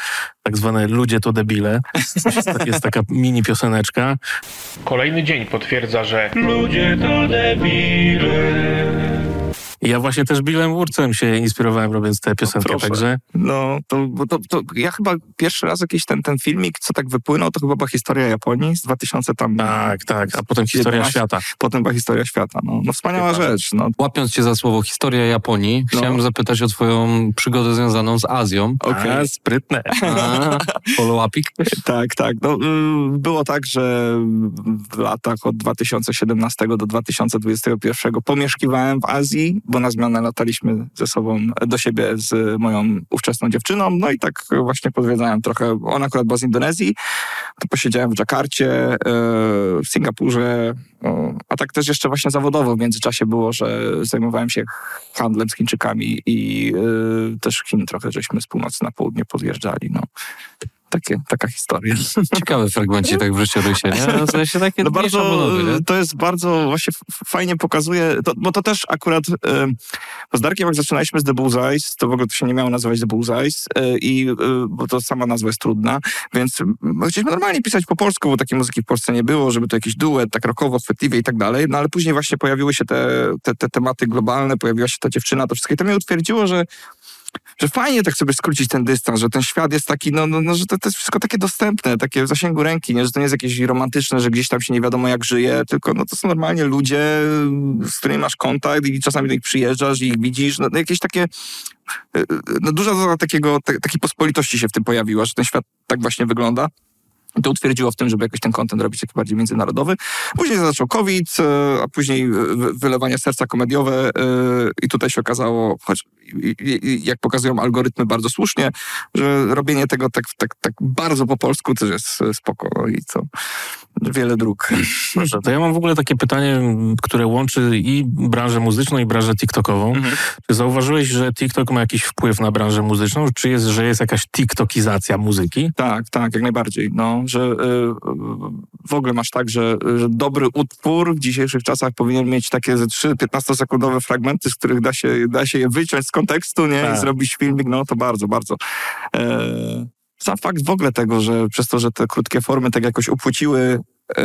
tak zwane Ludzie to debile. Jest, tak- jest taka mini pioseneczka. Kolejny dzień potwierdza, że ludzie to debile. I ja właśnie też Billem Wurcem się inspirowałem robiąc tę piosenkę, proszę. także No, to, bo to, to ja chyba pierwszy raz jakiś ten, ten filmik, co tak wypłynął, to chyba była historia Japonii z 2000 tam... tak, tak, a potem historia 11. świata. Potem była historia świata, no. No wspaniała Chyba. rzecz, no. Łapiąc cię za słowo historia Japonii, No. chciałem zapytać o twoją przygodę związaną z Azją. Okej. A, sprytne. Follow-upik? Tak, tak. No, y, było tak, że w latach od 2017 do 2021 pomieszkiwałem w Azji, bo na zmianę lataliśmy ze sobą do siebie z moją ówczesną dziewczyną. No i tak właśnie podwiedzałem trochę. Ona akurat była z Indonezji, to posiedziałem w Dżakarcie, y, w Singapurze, a tak też jeszcze właśnie zawodowo w międzyczasie było, że zajmowałem się handlem z Chińczykami i y, też Chin trochę żeśmy z północy na południe podjeżdżali. No. Takie, taka historia. Ciekawy fragmencik tak w życiorysie, nie? No, w sensie takie No bardzo, nie? to jest bardzo właśnie fajnie pokazuje, to, bo to też akurat bo z Darkiem jak zaczynaliśmy z The Bullseyes, to w ogóle to się nie miało nazywać The Bullseyes e, i e, bo to sama nazwa jest trudna, więc chcieliśmy normalnie pisać po polsku, bo takiej muzyki w Polsce nie było, żeby to jakiś duet, tak rockowo, chwytliwie i tak dalej, no ale później właśnie pojawiły się te, te, te tematy globalne, pojawiła się ta dziewczyna, to wszystko i to mnie utwierdziło, że że fajnie tak sobie skrócić ten dystans, że ten świat jest taki, no, no, no że to, to jest wszystko takie dostępne, takie w zasięgu ręki, nie? że to nie jest jakieś romantyczne, że gdzieś tam się nie wiadomo jak żyje, tylko no, to są normalnie ludzie, z którymi masz kontakt i czasami do nich przyjeżdżasz i ich widzisz, no, no jakieś takie, y, y, no duża takiego, ta, takiej pospolitości się w tym pojawiła, że ten świat tak właśnie wygląda. To utwierdziło w tym, żeby jakoś ten content robić taki bardziej międzynarodowy. Później zaczął COVID, e, a później wy- wylewanie serca komediowe e, i tutaj się okazało, choć jak pokazują algorytmy bardzo słusznie, że robienie tego tak, tak, tak bardzo po polsku też jest e, spoko no i co, wiele dróg. Proszę, to ja mam w ogóle takie pytanie, które łączy i branżę muzyczną, i branżę TikTokową. Mhm. Czy zauważyłeś, że TikTok ma jakiś wpływ na branżę muzyczną? Czy jest, że jest jakaś TikTokizacja muzyki? Tak, tak, jak najbardziej. No, że y, y, w ogóle masz tak, że, że dobry utwór w dzisiejszych czasach powinien mieć takie ze 3-15 sekundowe fragmenty, z których da się, da się je wyciąć z kontekstu, nie? Tak. I zrobić filmik, no to bardzo, bardzo. E, sam fakt w ogóle tego, że przez to, że te krótkie formy tak jakoś upłyciły e,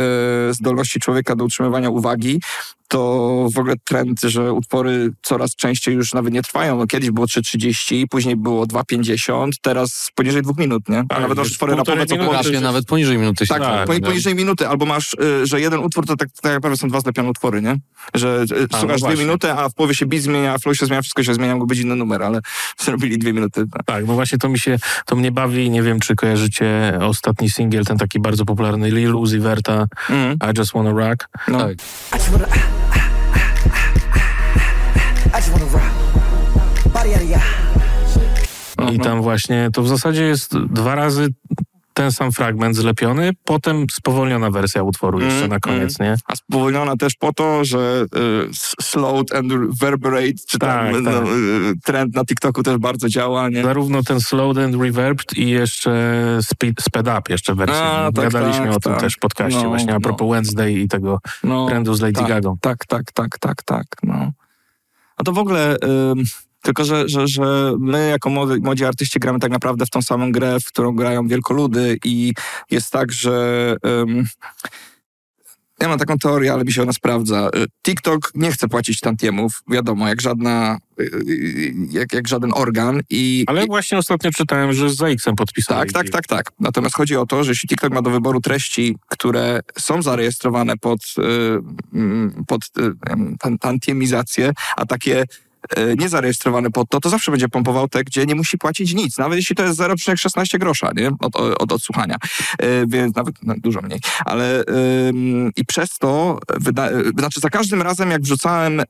zdolności człowieka do utrzymywania uwagi, to w ogóle trend, że utwory coraz częściej już nawet nie trwają. No, kiedyś było 3.30, później było 2.50, teraz poniżej dwóch minut, nie? A Tak, nawet masz już utwory rapowe, co minuty po... Raczej nawet poniżej minuty się Tak, Tak, poni- no. poniżej minuty, albo masz, y, że jeden utwór to tak, tak naprawdę są dwa zlepione utwory, nie? Że y, no słuchasz dwie właśnie. minuty, a w połowie się beat zmienia, flow się zmienia, wszystko się zmienia, mógł być inny numer, ale zrobili dwie minuty. tak. Tak, no właśnie to mi się, to mnie bawi. Nie wiem, czy kojarzycie ostatni singiel, ten taki bardzo popularny Lil Uzi Verta, Mhm. I Just Wanna Rock. No. Tak. I tam właśnie, to w zasadzie jest dwa razy ten sam fragment zlepiony, potem spowolniona wersja utworu jeszcze Mm, na koniec, nie? A spowolniona też po to, że y, slowed and reverberate, czy tam Tak, no, tak. y, trend na TikToku też bardzo działa, nie? Zarówno ten slowed and reverbed i jeszcze speed, sped up jeszcze wersję. A, tak, Gadaliśmy tak, o tym tak. też w podcaście No, właśnie a no. propos Wednesday i tego No, trendu z Lady tak, Gaga. Tak, tak, tak, tak, tak, no. A to w ogóle... ym, tylko, że, że, że my jako młodzi, młodzi artyści gramy tak naprawdę w tą samą grę, w którą grają wielkoludy i jest tak, że... Ym, ja mam taką teorię, ale mi się ona sprawdza. Y, TikTok nie chce płacić tantiemów, wiadomo, jak żadna, y, y, jak, jak żaden organ i... Ale i, właśnie ostatnio czytałem, że z ZX-em podpisali. tak, tak, tak, tak. Natomiast chodzi o to, że jeśli TikTok ma do wyboru treści, które są zarejestrowane pod, mm, pod em, tan- tantiemizację, a takie niezarejestrowany pod to, to zawsze będzie pompował te, gdzie nie musi płacić nic, nawet jeśli to jest 0,16 grosza, nie? Od, od odsłuchania. E, Więc nawet no, dużo mniej. Ale i przez to, e, znaczy za każdym razem, jak wrzucałem e,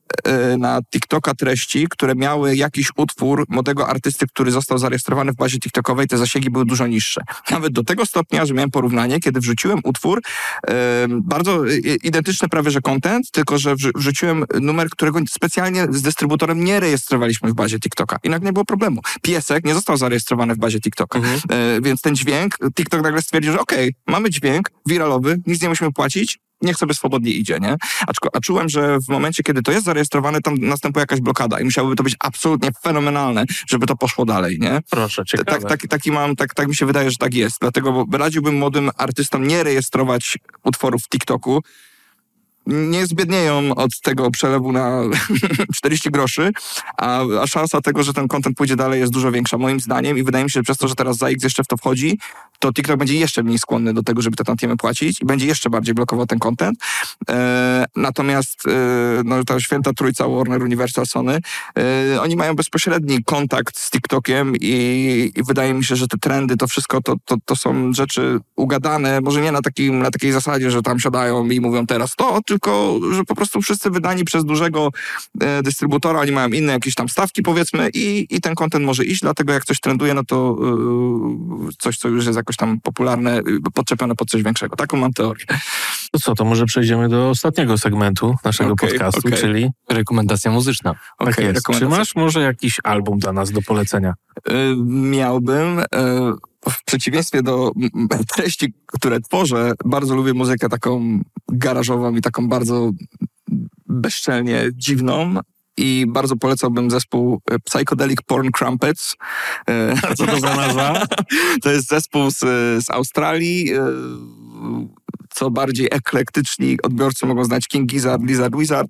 na TikToka treści, które miały jakiś utwór młodego artysty, który został zarejestrowany w bazie TikTokowej, te zasięgi były dużo niższe. Nawet do tego stopnia, że miałem porównanie, kiedy wrzuciłem utwór, bardzo identyczny prawie, że content, tylko że wrzu- wrzuciłem numer, którego specjalnie z dystrybutorem nie rejestrowaliśmy w bazie TikToka. I nagle nie było problemu. Piesek nie został zarejestrowany w bazie TikToka. Mhm. E, więc ten dźwięk, TikTok nagle stwierdził, że okej, mamy dźwięk wiralowy, nic nie musimy płacić, niech sobie swobodnie idzie, nie? Aczko, a czułem, że w momencie, kiedy to jest zarejestrowane, tam następuje jakaś blokada i musiałoby to być absolutnie fenomenalne, żeby to poszło dalej, nie? Proszę, ciekawe. Tak, tak, taki mam, tak, tak mi się wydaje, że tak jest. Dlatego radziłbym młodym artystom nie rejestrować utworów w TikToku. Nie zbiednieją od tego przelewu na 40 groszy, a, a szansa tego, że ten content pójdzie dalej jest dużo większa moim zdaniem i wydaje mi się, że przez to, że teraz ZAX jeszcze w to wchodzi, to TikTok będzie jeszcze mniej skłonny do tego, żeby te tantiemy płacić i będzie jeszcze bardziej blokował ten content. E, natomiast e, no, ta święta trójca Warner, Universal, Sony, e, oni mają bezpośredni kontakt z TikTokiem i, i wydaje mi się, że te trendy, to wszystko to, to, to są rzeczy ugadane, może nie na, takim, na takiej zasadzie, że tam siadają i mówią teraz to, tylko że po prostu wszyscy wydani przez dużego e, dystrybutora, oni mają inne jakieś tam stawki powiedzmy i, i ten content może iść, dlatego jak coś trenduje, no to e, coś, co już jest jakoś tam popularne, e, podczepione pod coś większego. Taką mam teorię. To co, to może przejdziemy do ostatniego segmentu naszego Okej, podcastu, okej. czyli Rekomendacja muzyczna. tak Okej, jest. Czy masz może jakiś album dla nas do polecenia? Y, miałbym. y, W przeciwieństwie do treści, które tworzę, bardzo lubię muzykę taką garażową i taką bardzo bezczelnie dziwną. I bardzo polecałbym zespół y, Psychedelic Porn Crumpets. Y, Bardzo dobra nazwa. To jest zespół z, z Australii. Co bardziej eklektyczni odbiorcy mogą znać King Gizzard, Lizard Wizard.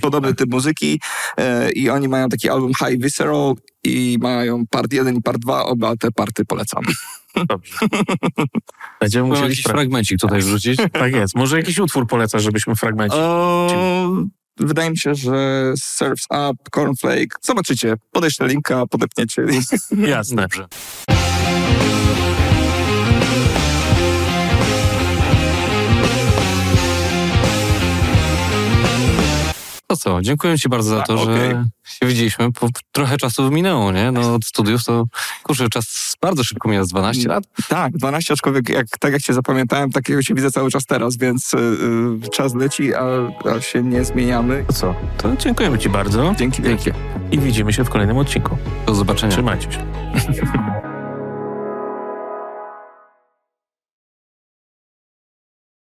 Podobny typ muzyki. y, I oni mają taki album High Visceral i mają part 1 i part 2. Oba te party polecam. Dobrze. Będziemy Musieli jakiś fragmencik tutaj wrzucić. Tak jest. Może jakiś utwór polecasz, żebyśmy fragmencie. O, wydaje mi się, że Surfs Up, Cornflake. Zobaczycie. Podeślę linka, podepniecie. Jasne. Dobrze. To co, dziękuję Ci bardzo za Tak, to, że się widzieliśmy. Po, trochę czasu minęło, nie? No od studiów to, kurczę, czas bardzo szybko z 12 lat. Tak, 12 aczkolwiek jak, tak jak cię zapamiętałem, takiego się widzę cały czas teraz, więc y, y, czas leci, a, a się nie zmieniamy. To co? To dziękujemy Ci bardzo Dzięki wielkie. i widzimy się w kolejnym odcinku. Do zobaczenia. Trzymajcie się.